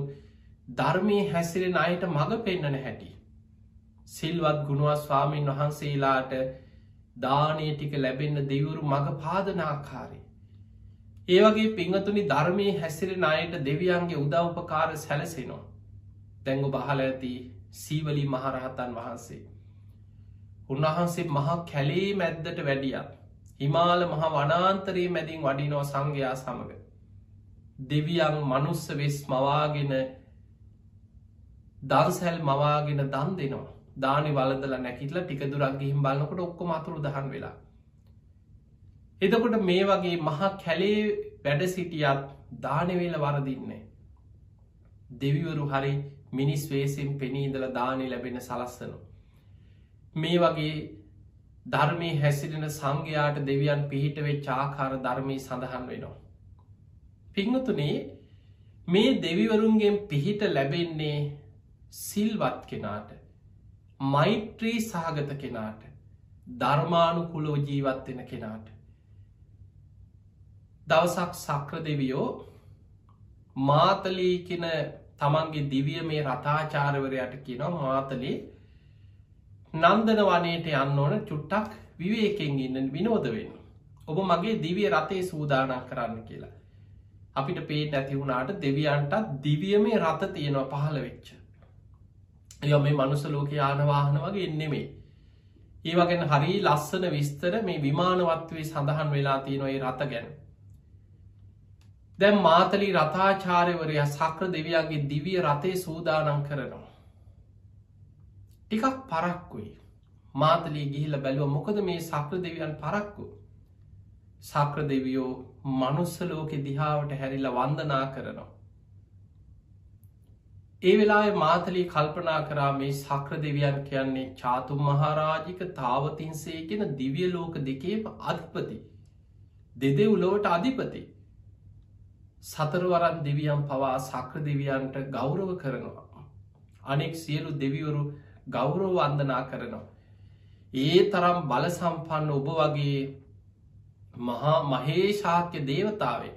ධර්මය හැසිරෙන අයට මඟ පෙන්න්නන හැටි. සිල්වත් ගුණුවත් ස්වාමීන් වහන්සේලාට දානය ටික ලැබෙන්න දෙවුරු මඟ පාදනාකාරය. ඒවගේ පිංහතුනි ධර්මය හැසිරෙන අයට දෙවියන්ගේ උදව්පකාර සැලසෙනවා. දැංගු බහල ඇති සීවලි මහරහතන් වහන්සේ. උන්වහන්සේ මහා කැලේ මැද්දට වැඩියත් හිමාල මහ වනාන්තරයේ මැදින් වඩිනෝ සංඝයා සමඟ. දෙවියන් මනුස්ස වෙස් මවාගෙන දන්සැල් මවාගෙන දන් දෙනවා දානි වලදල නැකිටල ටික දුරක් ගිහිම් බලන්නකොට ඔක්කොම අතුරු දහන් වෙලා. එතකොට මේ වගේ මහා කැලේ වැඩ සිටියත් දානවෙල වරදින්නේ. දෙවිවරු හරි මිනිස් වේසින් පෙනීදල දානය ලැබෙන සලස්සනු. මේ වගේ ධර්මය හැසිරෙන සංඝයාට දෙවියන් පිහිට වෙච් ආකාර ධර්මය සඳහන් වෙනවා. පිංහතුනේ මේ දෙවිවරුන්ගෙන් පිහිට ලැබෙන්නේ සිල්වත් කෙනාට මෛත්‍රී සහගත කෙනාට ධර්මානු කුලෝ ජීවත්වෙන කෙනාට දවසක් සක්‍ර දෙවියෝ මාතලී කෙන තමන්ගේ දිවිය මේ රතාචාරවරයට කියනවා මාතලේ නන්දන වනයට යන්න ඕන චුට්ටක් විවේකෙන් ඉන්න විනෝද වෙන්න. ඔබ මගේ දිවිය රතේ සූදානක් කරන්න කියලා. අපිට පේට ඇති වුණාට දෙවියන්ටත් දිවියමේ රත තියෙනවා පහළ වෙච්ච. එය මේ මනුස ලෝක යානවාහන වගේ එන්නෙමේ. ඒ වගෙන හරි ලස්සන විස්තර මේ විමානවත්වේ සඳහන් වෙලා තියෙනොයි රත ගැන. දැම් මාතලි රතාචාරයවරය සක්‍ර දෙවියන්ගේ දිවිය රතේ සූදානන් කරනවා. ටිකක් පරක්කුයි මාතලී ගිහිල බැලුව මොකද මේ සක්‍ර දෙවියන් පරක්කු. සක්‍ර දෙවියෝ මනුස්සලෝකෙ දිහාවට හැරිලා වන්දනා කරනවා. ඒ වෙලා මාතලී කල්පනා කරා මේ සක්‍ර දෙවියන් කියන්නේ චාතුම් මහාරාජික තාවතින්සේ කියෙන දිවිය ලෝක දෙකේම අධිපති. දෙදෙව් ලොවට අධිපති. සතරවරන් දෙවියන් පවා සක්‍ර දෙවියන්ට ගෞරව කරනවා. අනෙක් සියලු දෙවිවරු ගෞරව වන්දනා කරනවා. ඒ තරම් බල සම්පන්න ඔබ වගේ මහා මහේශාක්‍ය දේවතාවේ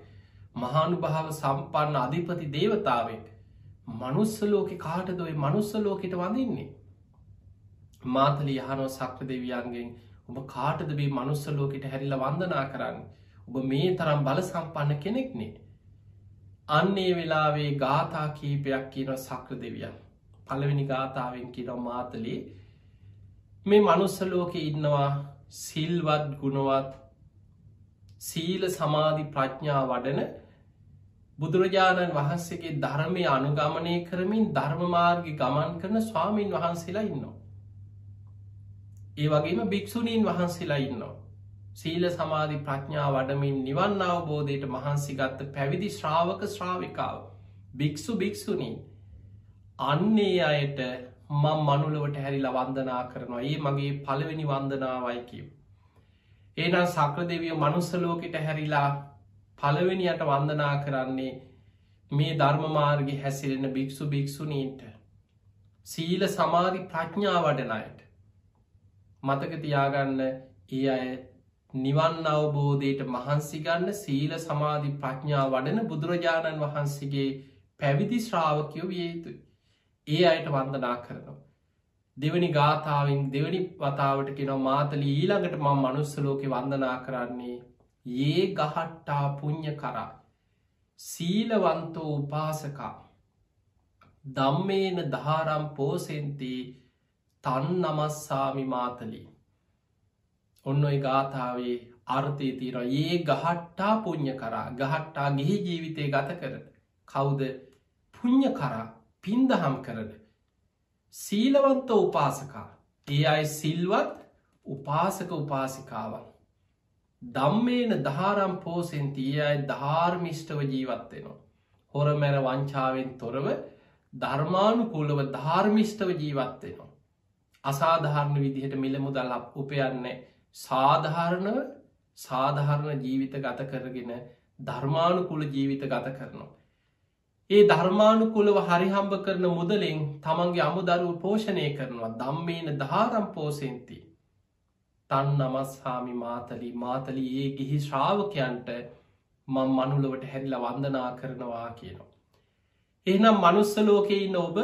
මහානු භාව සම්පන්න අධිපති දේවතාවෙක් මනුස්සලෝක කාටදොයි මනුස්සලෝකට වඳන්නේ? මාතලි යහනෝ සක්‍ර දෙවියන්ගෙන් ඔබ කාටද බේ මනුස්සලෝකට හැරිල වන්දනා කරන්න? ඔබ මේ තරම් බල සම්පන්න කෙනෙක්නේ. අන්නේ වෙලාවේ ගාථා කීපයක් කියන සක්‍ර දෙවියන් පළවෙනි ගාථාවෙන් කියන මාතලේ මේ මනුස්සලෝක ඉන්නවා සිල්වත් ගුණවත් සීල සමාධි ප්‍රඥා වඩන බුදුරජාණන් වහන්සේගේ ධර්මය අනුගමනය කරමින් ධර්මමාර්ග ගමන් කරන ස්වාමීන් වහන්සේලා ඉන්නවා. ඒ වගේම භික්‍ෂුණීන් වහන්සේලා ඉන්නවා. සීල සමාධි ප්‍රඥා වඩමින් නිවන් අවබෝධයට මහන්සි ගත්ත පැවිදි ශ්‍රාවක ශ්‍රාවිකාව භික්‍ෂු භික්‍ෂුණී අන්නේ අයට මං මනුලවට හැරිලා වන්දනා කරනවා. ඒ මගේ පළවෙනි වන්දනාවයි කිව්. ඒනම් සක්‍ර දෙවිය මනුස්සලෝකට හැරිලා පළවෙනියට වන්දනා කරන්නේ මේ ධර්මමාර්ග හැසිරෙන භික්‍ෂු භික්‍ෂුණීන්ට. සීල සමාධි ප්‍රඥා වඩනයට මතක තියාගන්න ඒ අය නිවන් අවබෝධයට මහන්සිගන්න සීල සමාධි ප්‍රඥා වඩන බුදුරජාණන් වහන්සේගේ පැවිදි ශ්‍රාවකයෝ විය යුතුයි. ඒ අයට වන්දනා කරනවා. දෙවනි ගාථාවෙන් දෙවනි වතාවට කෙන මාතලි ඊළඟට මං මනුස්සලෝක වන්දනා කරන්නේ ඒ ගහට්ටා පුං්ඥ කරා සීලවන්තෝ උපාසකා. දම්මේන දහාරම් පෝසෙන්තේ තන් නමස්සාමි මාතලී. ඔන්න ඔයි ගාථාවේ අර්ථය තීර ඒ ගහට්ටා පුං්ඥ කරා ගහට්ටා ගිහි ජීවිතය ගත කර කවුද? පුං්ඥ කරා පින්දහම් කරන සීලවන්ත උපාසකා. ඒ අයි සිල්වත් උපාසක උපාසිකාවන්. දම්මේන දහාරම් පෝසෙන්ති. ඒ අයි ධාර්මිෂ්ටව ජීවත්වෙනවා හොර මැර වංචාවෙන් තොරව ධර්මානු කුලව ධාර්මිෂ්ටව ජීවත්වෙනවා අසාධාරණ විදිහට මිල මුදල් උපයන්නේ සාධාරණව සාධාරණ ජීවිත ගත කරගෙන ධර්මානු කුල ජීවිත ගත කරනවා. ඒ ධර්මානුකුලව හරිහම්බ කරන මුදලෙන් තමන්ගේ අමුදරුව පෝෂණය කරනවා දම්මේන ධාරම් පෝසෙන්ති තන් නමස්හාමි මාතලි මාතලි ඒ ගිහි ශ්‍රාවකයන්ට මං මනුලවට හැරිල වන්දනා කරනවා කියනවා. එහනම් මනුස්සලෝකෙයින්න ඔබ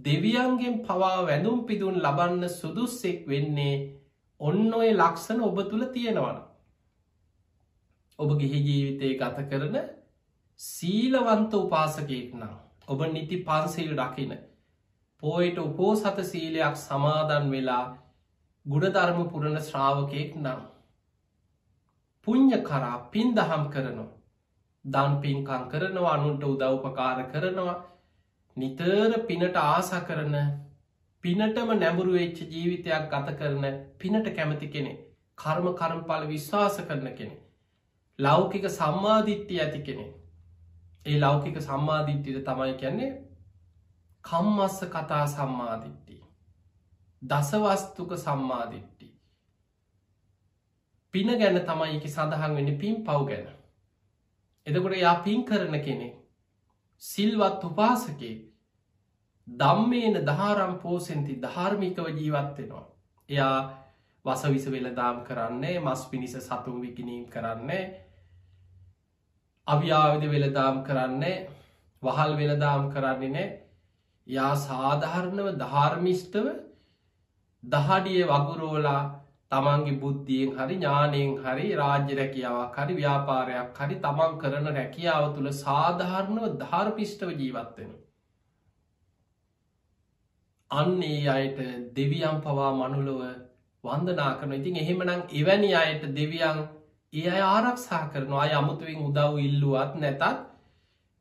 දෙවියන්ගෙන් පවා වැඳුම් පිදුන් ලබන්න සුදුස්සෙක් වෙන්නේ ඔන්න ඔය ලක්ෂණ ඔබ තුළ තියෙනවන. ඔබ ගිහි ජීවිතය ගත කරන සීලවන්ත උපාසකයෙක් නම් ඔබ නිති පන්සිල් රකින පෝයට උපෝසත සීලයක් සමාදන් වෙලා ගුණධර්ම පුරණ ශ්‍රාවකයෙක් නම් පුං්ඥ කරා පින් දහම් කරනවා දන් පින්කං කරනවා අනුන්ට උදව්පකාර කරනවා නිතර පිනට ආස කරන පිනටම නැඹුරු වෙච්ච ජීවිතයක් ගත කරන පිනට කැමති කෙනෙ කර්ම කරම්පල විශ්වාස කරන කෙනෙ ලෞකික සම්මාධිත්‍ය ඇති කෙනෙ ඒ ලෞකික සම්මාධිට්ටිද තමයි කියන්නේ කම්මස්ස කතා සම්මාධිට්ටි දසවස්තුක සම්මාධිට්ටි පින ගැන තමයි එක සඳහන් වෙන පින් පව් ගැන එදකොට යා පින් කරන කෙනෙ සිල්වත් උපාසකේ දම්මේන දහාරම් පෝසෙන්ති ධාර්මිකව ජීවත්වෙනවා. එයා වසවිස වෙලදාම් කරන්නේ මස් පිණිස සතුම් විකිනීම් කරන්නේ අවියාවිද වෙලදාම් කරන්නේ වහල් වෙලදාම් කරන්නේ නෑ යා සාධාරණව ධාර්මිෂ්ටව දහඩිය වගුරෝලා තමන්ගේ බුද්ධියෙන් හරි ඥානයෙන් හරි රාජ්‍ය රැකියාවක් හරි ව්‍යාපාරයක් හරි තමන් කරන රැකියාව තුළ සාධාරණව ධාර්පිෂ්ටව ජීවත්වෙන. අන්නේ අයට දෙවියම් පවා මනුලොව වන්දනා කරන ඉතින් එහෙමනම් එවැනි අයට දෙවියන් ඒ අය ආරක්ෂා කරනවා අය අමුතුවෙන් උදව් ඉල්ලුවත් නැතත්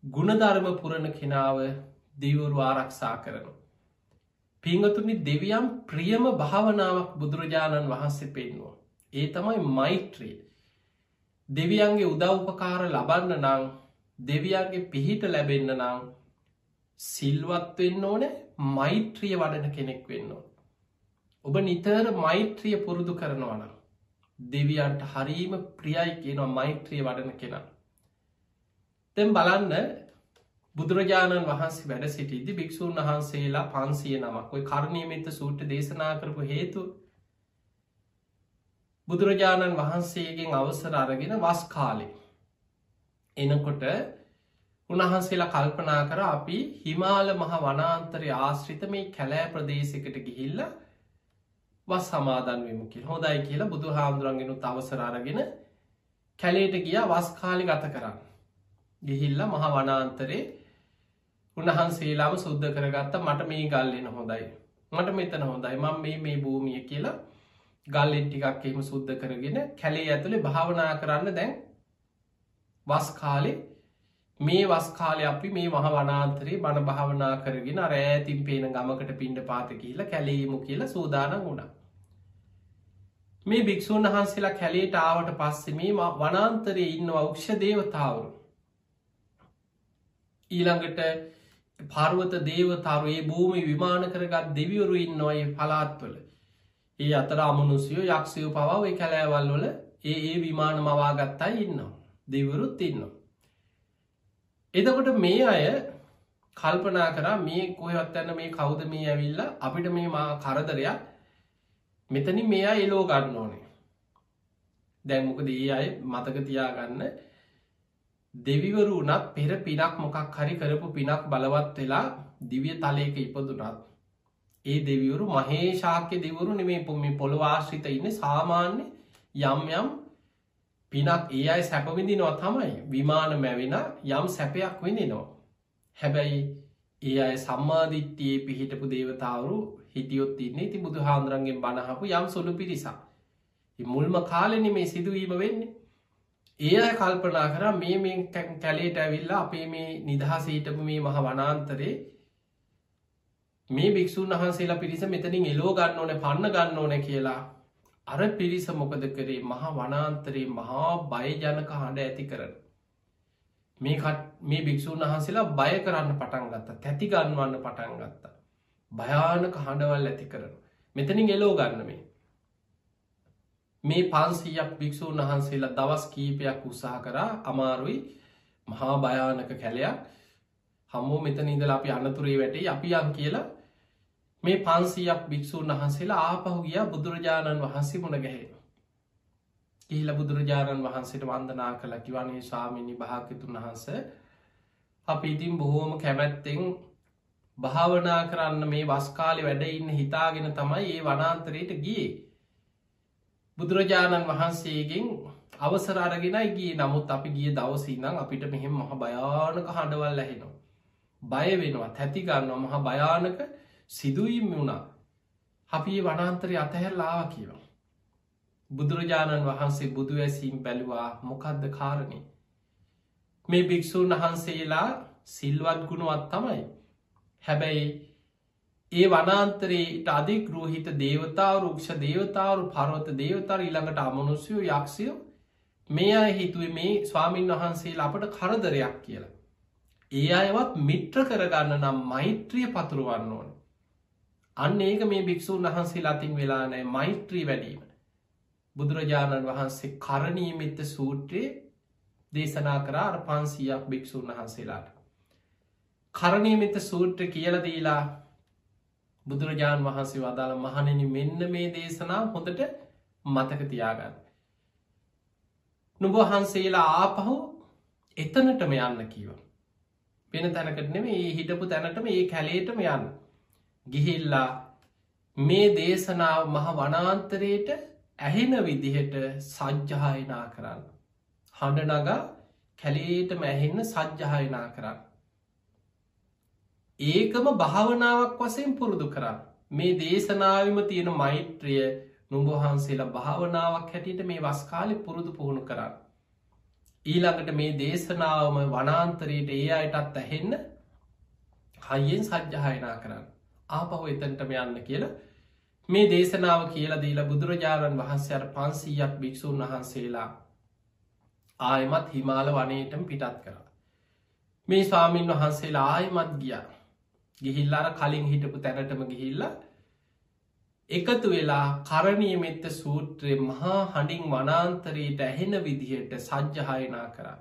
ගුණධර්ම පුරණ කෙනාව දෙවරු ආරක්ෂා කරනවා. පිංහතුනි දෙවියම් ප්‍රියම භාවනාවක් බුදුරජාණන් වහන්සේ පෙන්වා. ඒ තමයි මෛත්‍රී. දෙවියන්ගේ උදව්පකාර ලබන්න නං දෙවියන්ගේ පිහිට ලැබෙන්න නං සිල්වත් වෙන්න ඕන මෛත්‍රිය වඩන කෙනෙක් වෙන්න. ඔබ නිතර මෛත්‍රිය පුරුදු කරනවන. දෙවියන්ට හරීම ප්‍රියයි කියනවා මෛත්‍රිය වඩන කෙනා. තැම් බලන්න බුදුරජාණන් වහන්සේ වැඩ සිටිදි භික්‍ෂූන් වහන්සේලා පන්සිය නමක් ඔයි කරණීමත සූට්‍ර දේශනා කරපු හේතු බුදුරජාණන් වහන්සේගෙන් අවසර අරගෙන වස් කාලෙ එනකොට උන්වහන්සේලා කල්පනා කර අපි හිමාල මහ වනාන්තරය ආශ්‍රිත මේ කැලෑ ප්‍රදේශකට ගිහිල්ල වස් සමාදන්වමකි හොදයි කියලා. බුදු හාමුදුරන්ගෙනු තවසර අරගෙන කැලේට ගිය වස් කාලි ගත කරන්න. ගිහිල්ල මහ වනාන්තරේ උන්වහන්සේලාම සුද්ධ කරගත්ත. මට මේ ගල්ලෙන හොඳයි. මට මෙතන හොඳයි. මං මේ මේ භූමිය කියලා ගල්ලෙන් ටිකක් එහෙම සුද්ධ කරගෙන කැලේ ඇතුළේ භාවනා කරන්න දැන් වස් කාලේ මේ වස් කාලය අපි මේ මහ වනාන්තරේ බණ භාවනා කරගෙන රෑතින් පේන ගමකට පින්ඩ පාත කියල කැලේමු කියලා සූදාන වුණා. මේ භික්‍ෂූන් වහන්සේලා කැලේට ආවට පස්සෙ මේ වනාන්තරයේ ඉන්න වක්ෂ දේවතාවරු. ඊළඟට පර්වත දේවතාරු ඒ භූමි විමාන කරගත් දෙවියවරු ඉන්නවයි පලාත්වල. ඒ අතර අමනුසියෝ යක්ෂයෝ පවාව කැලෑවල් වල ඒ ඒ විමාන මවාගත්තා ඉන්නවා. දෙවරුත් ඉන්නවා. එදකොට මේ අය කල්පනා කරා මේ කොහවත් ඇන්න මේ කෞද මේ ඇවිල්ල අපිට මේ මා කරදරයක්. මෙතනි මෙයා එලෝ ගන්න ඕනේ. දැන්මොකද ඒ අය මතක තියාගන්න? දෙවිවරු වනත් පෙර පිනක් මොකක් හරි කරපු පිනක් බලවත් වෙලා දිවිය තලයක ඉපදුනත් ඒ දෙවිවරු මහේශාක්‍ය දෙවරු නෙමේ පොමි පොළවාශ්‍රිත ඉන්න සාමාන්‍ය යම් යම් පිනක් ඒ අයි සැපවිඳිනවා තමයි විමාන මැවෙන යම් සැපයක් විඳිනවා. හැබැයි ඒ අය සම්මාධිත්‍යයේ පිහිටපු දේවතාවරු හිටියොත් ඉන්නේ ති බුදු හාන්දුරන්ගෙන් බණහපු යම් සොළු පිරිසා. මුල්ම කාලෙන මේ සිදුවීම වෙන්නේ. ඒ අය කල්පනා කර මේ මේ කැලේට ඇවිල්ලා අපේ මේ නිදහසීටපු මේ මහ වනාන්තරේ මේ භික්‍ෂූන් වහන්සේලා පිරිස මෙතනින් එලෝ ගන්න ඕන පන්න ගන්න ඕන කියලා අර පිරිස මොකද කරේ මහා වනාන්තරයේ මහා බයජනක හඬ ඇති කරන. මේ භික්‍ෂූන් වහන්සේලා බය කරන්න පටන් ගත්ත තැති ගන්නවන්න පටන් ගත්තා. භයානක හඬවල් ඇති කරන. මෙතනින් එලෝ ගන්න මේ. මේ පන්සීයක් භික්‍ෂූන් වහන්සේලා දවස් කීපයක් උත්සාහ කරා අමාරුයි මහා භයානක කැලයක් හම්මෝ මෙතන ඉඳල අපි අනතුරේ වැටේ අපි යම් කියලා මේ පන්සියක් භික්‍ෂූන් වහන්සේලා ආපහු ගිය බුදුරජාණන් වහන්සේ මුණ ගැහෙන. ඉහිල බුදුරජාණන් වහන්සේට වන්දනා කළ කිවනේ ස්වාමිනි භාකතුන් වහන්ස අපි ඉතින් බොහෝම කැමැත්තෙන් භාවනා කරන්න මේ වස්කාලි වැඩඉන්න හිතාගෙන තමයි ඒ වනාන්තරයට ගියේ. බුදුරජාණන් වහන්සේගෙන් අවසර අරගෙනයි ගිය නමුත් අපි ගිය දවසීනම් අපිට මෙහෙම මහ භයානක හඬවල් ඇහෙනවා. බය වෙනවා තැතිගන්න මහ භයානක සිදුවීම වුණා අපි වනාන්තරය අතහැරලාවා කියවා. බුදුරජාණන් වහන්සේ බුදු ඇසීම් බැලුවා මොකක්ද කාරණය. මේ භික්‍ෂූන් වහන්සේලා සිල්වත් ගුණුවත් තමයි. හැබැයි ඒ වනාන්තරයට අධික් රෝහිත දේවතාව රුක්ෂ දේවතාවරු පරවත දේවතර ඉළඟට අමනුස්යෝ යක්ෂයෝ මේ අය හිතුවේ මේ ස්වාමීන් වහන්සේ අපට කරදරයක් කියලා. ඒ අයවත් මිට්‍ර කරගන්න නම් මෛත්‍රිය පතුරුවන්න ඕන. අන්න ඒක මේ භික්‍ෂූන් වහන්සේ ලතින් වෙලා නෑ මෛත්‍රී වැඩීම. බුදුරජාණන් වහන්සේ කරණීමිත්ත සූත්‍රයේ දේශනා කරා අර පන්සීයක් භික්‍ෂූන් වහන්සේලාට. කරණීමිත සූත්‍ර කියලදීලා බුදුරජාණන් වහන්සේ වදාළ මහනෙන මෙන්න මේ දේශනා හොඳට මතක තියාගන්න. නුබහන්සේලා ආපහු එතනටම යන්න කීව. වෙන තැනකට නෙම ඒ හිටපු තැනටම ඒ කැලේටම යන්න. ගිහිල්ලා මේ දේශනාව මහ වනාන්තරයට ඇහෙන විදිහට සජ්්‍යහායනා කරන්න. හඬනගා කැලේටම ඇහෙන්න සජ්්‍යහායනා කරන්න. ඒකම භාවනාවක් වසයෙන් පුරුදු කරන්න. මේ දේශනාවම තියෙන මෛත්‍රිය නුඹහන්සේලා භාවනාවක් හැටියට මේ වස්කාලි පුරුදු පුහුණු කරන්න. ඊළඟට මේ දේශනාවම වනාන්තරයට ඒ අයටත් ඇහෙන්න හයියෙන් සජ්්‍යහයනා කරන්න. ආපහු එතැන්ටම යන්න කියලා මේ දේශනාව කියලා දීලා බුදුරජාණන් වහන්සේර පන්සීයක් භික්‍ෂූන් වහන්සේලා ආයමත් හිමාල වනයටම පිටත් කරා. මේ ස්වාමීන් වහන්සේලා ආයමත් ගියා ගිහිල්ලාර කලින් හිටපු තැනටම ගිහිල්ලා එකතු වෙලා කරණීයමෙත්ත සූත්‍රය මහා හඬින් වනාන්තරයට ඇහෙන විදිහට සජ්්‍යහයනා කරා.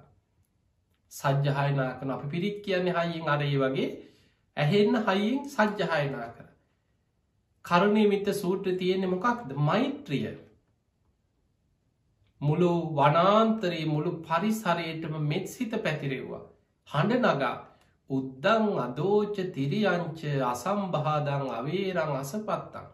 සජ්්‍යහයනා කන අපි පිරිත් කියන්නේ හයිින් අරේ වගේ ඇහෙන්න හයිින් සජ්්‍යහයනා කර. කරණීමිත සූත්‍ර තියෙන්නේ මොකක්ද මෛත්‍රිය. මුළු වනාන්තරයේ මුළු පරිසරයටම මෙත් සිත පැතිරෙව්වා. හඬ නගා උද්දං අදෝච තිරියංච අසම්භාදං අවේරං අසපත්තං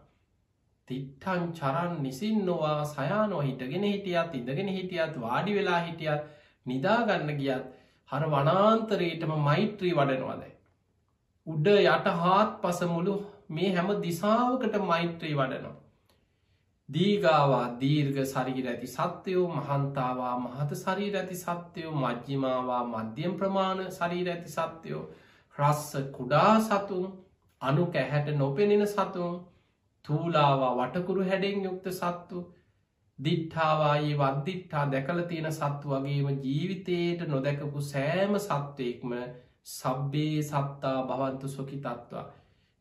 තිට්ටන් චරන් නිසින් නොවා සයානෝ හිටගෙන හිටියත් ඉඳගෙන හිටියත් වාඩි වෙලා හිටියත් නිදාගන්න ගියත් හර වනාන්තරයටම මෛත්‍රී වඩනවාදයි. උඩ යට හාත් පස මුළු මේ හැම දිසාවකට මෛත්‍රී වඩනවා. දීගාවා දීර්ග සරිගිර ඇති සත්‍යයෝ මහන්තාවා මහත සරීර ඇති සත්‍යයෝ මජ්ජිමාවා මධ්‍යම් ප්‍රමාණ සරීර ඇති සත්‍යයෝ රස්ස කුඩා සතුන් අනු කැහැට නොපෙනෙන සතුන් තූලාවා වටකුරු හැඩෙන් යුක්ත සත්තු දිට්ඨාවායේ වද්දිට්ඨා දැකල තියෙන සත්තු වගේම ජීවිතයට නොදැකපු සෑම සත්වයෙක්ම සබ්බේ සත්තා භවන්තු සොකි තත්වා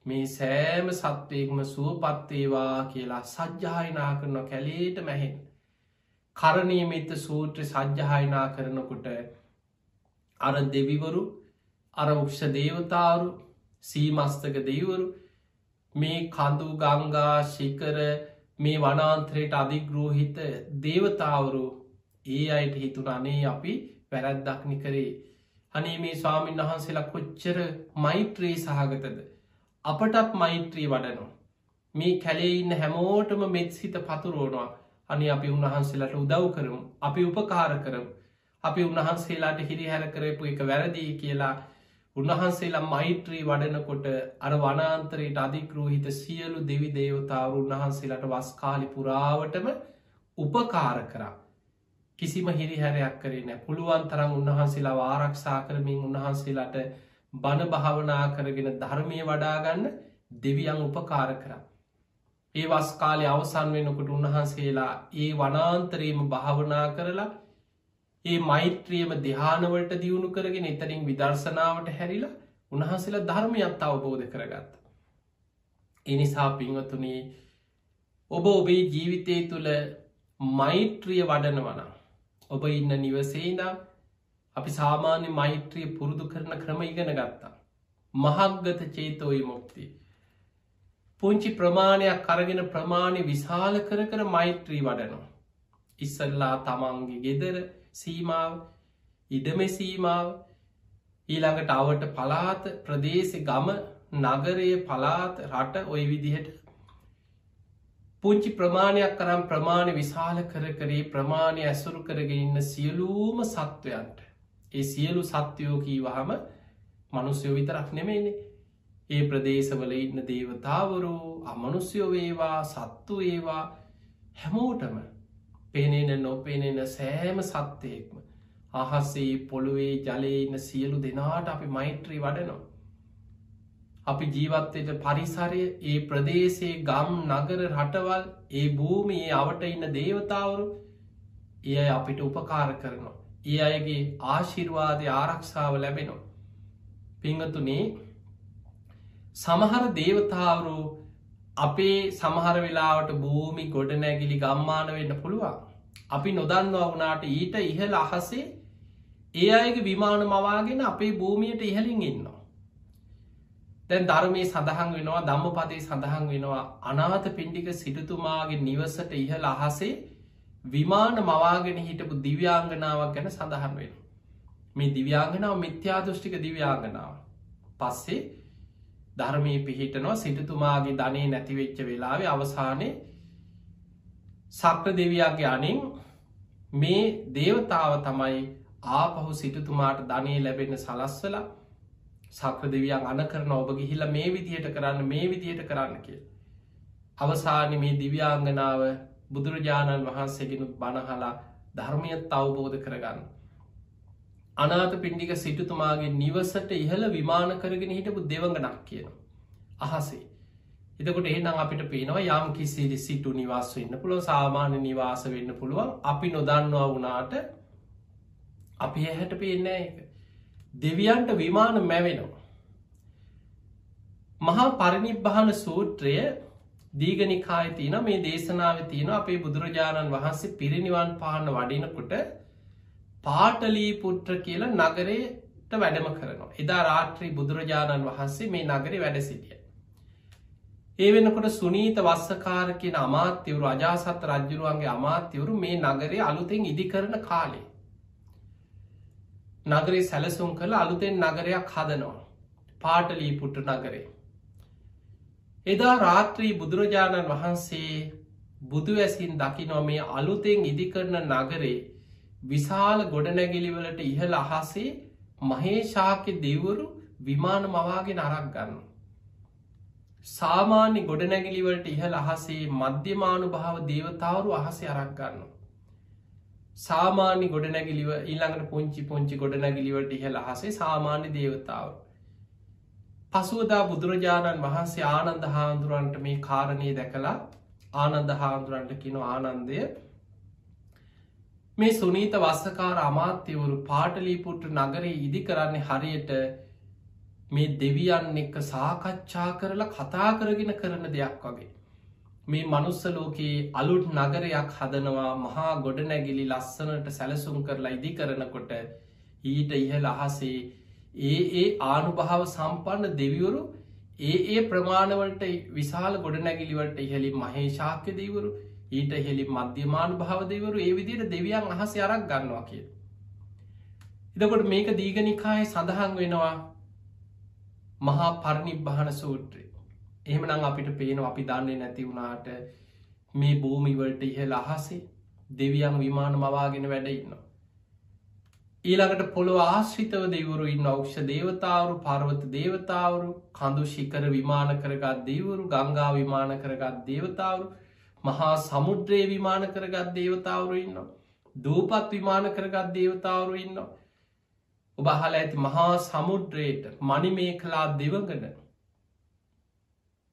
මේ සෑම සත්වයෙක්ම සුවපත්තේවා කියලා සජ්්‍යායනා කරන කැලේට මැහෙන් කරණීමිත සූත්‍ර සජ්්‍යහයනා කරනකොට අර දෙවිවරු අර උක්ෂ දේවතාරු සීමස්තක දෙවරු මේ කඳු ගංගා ශිකර මේ වනාන්ත්‍රයට අධිග්‍රෝහිත දේවතාවරු ඒ අයට හිතුන අනේ අපි පැරැද්දක්නි කරේ. අනේ මේ ස්වාමීන් වහන්සේලා කොච්චර මෛත්‍රී සහගතද? අපටත් මෛත්‍රී වඩනවා. මේ කැලේ ඉන්න හැමෝටම මෙත්සිත පතුරුවනවා. අනි අපි උන්වහන්සේලට උදව් කරමු. අපි උපකාර කරම්. අපි උන්වහන්සේලාට හිරිහැර කරපු එක වැරදිී කියලා. උන්වහන්සේලා මෛත්‍රී වඩනකොට අර වනාන්තරයට අධිකරූහිත සියලු දෙවි දේවතාව උන්වහන්සේලට වස්කාලි පුරාවටම උපකාර කරා. කිසිම හිරිහැරයක් කරේ නෑ පුළුවන් තරම් උන්වහන්සේලා ආරක්ෂා කරමින් උන්වහන්සේලාට බණ භාවනා කරගෙන ධර්මය වඩාගන්න දෙවියන් උපකාර කරා. ඒ වස් කාලය අවසන් වෙනකොට උන්වහන්සේලා ඒ වනාන්තරයම භාවනා කරලා ඒ මෛත්‍රියම දෙහානවලට දියුණු කරගෙන එතරින් විදර්ශනාවට හැරිලා උන්හන්සේලා ධර්මයත් අවබෝධ කරගත්ත. එනිසා පිංවතුනී ඔබ ඔබේ ජීවිතය තුළ මෛත්‍රිය වඩනවන ඔබ ඉන්න නිවසේනම් අපි සාමාන්‍ය මෛත්‍රිය පුරුදු කරන ක්‍රම ඉගෙන ගත්තා. මහක්ගත චේතෝයි මුක්ති. පුංචි ප්‍රමාණයක් කරගෙන ප්‍රමාණය විශාල කර කර මෛත්‍රී වඩනවා. ඉස්සල්ලා තමන්ගේ ගෙදර සීමාව ඉඩම සීමාව ඊළඟට අවට පලාත ප්‍රදේශ ගම නගරය පලාත් රට ඔය විදිහට පුංචි ප්‍රමාණයක් කරම් ප්‍රමාණ විශාල කර කරේ ප්‍රමාණය ඇසුරු කරගෙන ඉන්න සියලූම සත්වයන්ට ඒ සියලු සත්‍යයෝ කීවහම මනුස්යෝ විතරක් නෙමේනේ ඒ ප්‍රදේශවල ඉන්න දේවතාවරු අමනුස්යෝ වේවා සත්තු ඒවා හැමෝටම පෙනෙන නොපෙනෙන සෑම සත්‍යයෙක්ම අහස්සේ පොළුවේ ජලයඉන්න සියලු දෙනාට අපි මෛත්‍රී වඩනවා. අපි ජීවත්තයට පරිසරය ඒ ප්‍රදේශයේ ගම් නගර රටවල් ඒ භූමියේ අවට ඉන්න දේවතාවරු එය අපිට උපකාර කරනවා. ඒ අයගේ ආශිර්වාදය ආරක්ෂාව ලැබෙනවා. පිංහතුනේ සමහර දේවතාවරු අපේ සමහර වෙලාවට භූමි ගොඩ නැගිලි ගම්මාන වෙන්න පුළුවන්. අපි නොදන්නවා වුණට ඊට ඉහල අහසේ ඒ අයගේ විමාන මවාගෙන අපේ භූමියයට ඉහලින් ඉන්නවා. දැන් ධර්මය සඳහන් වෙනවා දම්ම පදේ සඳහන් වෙනවා අනාත පින්ඩික සිටතුමාගේ නිවසට ඉහල අහසේ විමාන මවාගෙන හිටපු දිව්‍යාංගනාවක් ගැන සඳහන් වෙන. මේ දිව්‍යාංගනාව මිත්‍යාදෘෂ්ටික දිව්‍යාංගනාව. පස්සේ ධර්මය පිහිටනවා සිටතුමාගේ ධනය නැතිවෙච්ච වෙලාවේ අවසානය සක්‍ර දෙවයාගේ අනින් මේ දේවතාව තමයි ආපහු සිටතුමාට ධනය ලැබෙන සලස්වලා සක්‍ර දෙවියන් අන කරන ඔබ ගිහිල මේ විදිහට කරන්න මේ විදිහයට කරන්න කිය. අවසාන මේ දිව්‍යාංගනාව බුදුරජාණන් වහන්සේගෙනුත් බණහලා ධර්මයත් අවබෝධ කරගන්න. අනාත පින්ඩික සිටතුමාගේ නිවසට ඉහළ විමාන කරගෙන හිටපු දෙවඟනක් කියන. අහසේ. එතකොට එහනම් අපිට පේනවා යම් කිසිරි සිටු නිවාස වෙන්න පුළුව සාමාන්‍ය නිවාස වෙන්න පුළුවන් අපි නොදන්නවා වනාට අපි එහැට පේනෑ එක. දෙවියන්ට විමාන මැවෙනවා. මහා පරිනිබ්භාන සූත්‍රය දීගනිකාය තියන මේ දේශනාව තියෙන අපේ බුදුරජාණන් වහන්සේ පිරිනිවන් පාන්න වඩිනකොට පාටලී පුට්‍ර කියල නගරයට වැඩම කරනවා. එදා රාත්‍රී බුදුරජාණන් වහන්සේ මේ නගරේ වැඩ සිටිය. ඒ වෙනකොට සුනීත වස්සකාර කියන අමාත්‍යවරු අජාසත් රජ්ජුරුවන්ගේ අමාත්‍යවරු මේ නගරේ අලුතෙන් ඉදි කරන කාලේ. නගරේ සැලසුම් කළ අලුතෙන් නගරයක් හදනවා. පාටලී පුට්ට නගරේ. එදා රාත්‍රී බුදුරජාණන් වහන්සේ බුදුවැසින් දකිනො මේ අලුතෙන් ඉදිකරන නගරේ විශාල ගොඩනැගිලිවලට ඉහළ අහසේ මහේශාක්‍ය දෙවරු විමාන මවාගෙන අරක් ගන්න. සාමාන්‍ය ගොඩනැගිලිවලට ඉහළ අහසේ මධ්‍යමානු භාව දේවතාවරු අහසේ අරක් ගන්නවා. සාමාන්‍ය ගොඩනැගිලිව ඊළඟට පුංචි පුංචි ගොඩනැගිලිවට ඉහළ හසේ සාමාන්‍ය දේවතාව. පසුවදා බුදුරජාණන් වහන්සේ ආනන්ද හාන්දුරන්ට මේ කාරණය දැකලා ආනන්ද හාන්දුරන්ට කිනො ආනන්දය මේ සුනීත වස්සකාර අමාත්‍යවරු පාටලීපුට්ට නගරේ ඉදි කරන්නේ හරියට මේ දෙවියන් එක්ක සාකච්ඡා කරලා කතා කරගෙන කරන දෙයක් වගේ. මේ මනුස්ස ලෝකයේ අලුට් නගරයක් හදනවා මහා ගොඩනැගිලි ලස්සනට සැලසුම් කරලා ඉදි කරනකොට ඊට ඉහල අහසේ ඒ ඒ ආනුභාව සම්පන්න දෙවිවරු ඒ ඒ ප්‍රමාණවලට විශාල ගොඩනැගිලිවට ඉහලි මහේශාක්‍ය දීවරු ඊට හෙළි මධ්‍යමානු භාවදවරු ඒ විදියට දෙවියන් අහස අරක් ගන්නවා කිය. එදකොට මේක දීගනිකාය සඳහන් වෙනවා මහා පරණිබ්භාන සූත්‍රය එහෙමනම් අපිට පේන අපි දන්නේ නැති වුණාට මේ භූමිවලට ඉහල අහසේ දෙවියන් විමාන මවාගෙන වැඩඉන්න. ඊළඟට පොළොව ආශ්‍රිතව දෙවරු ඉන්න ඔක්ෂ දේවතාවරු පර්වත දේවතාවරු කඳු ශිකර විමාන කරගත් දේවරු ගංගා විමාන කරගත් දේවතාවරු මහා සමුද්‍රයේ විමාන කරගත් දේවතාවරු ඉන්න. දූපත් විමාන කරගත් දේවතාවරු ඉන්න. ඔබ හල ඇති මහා සමුද්‍රයට මනිමේ කලා දෙවගන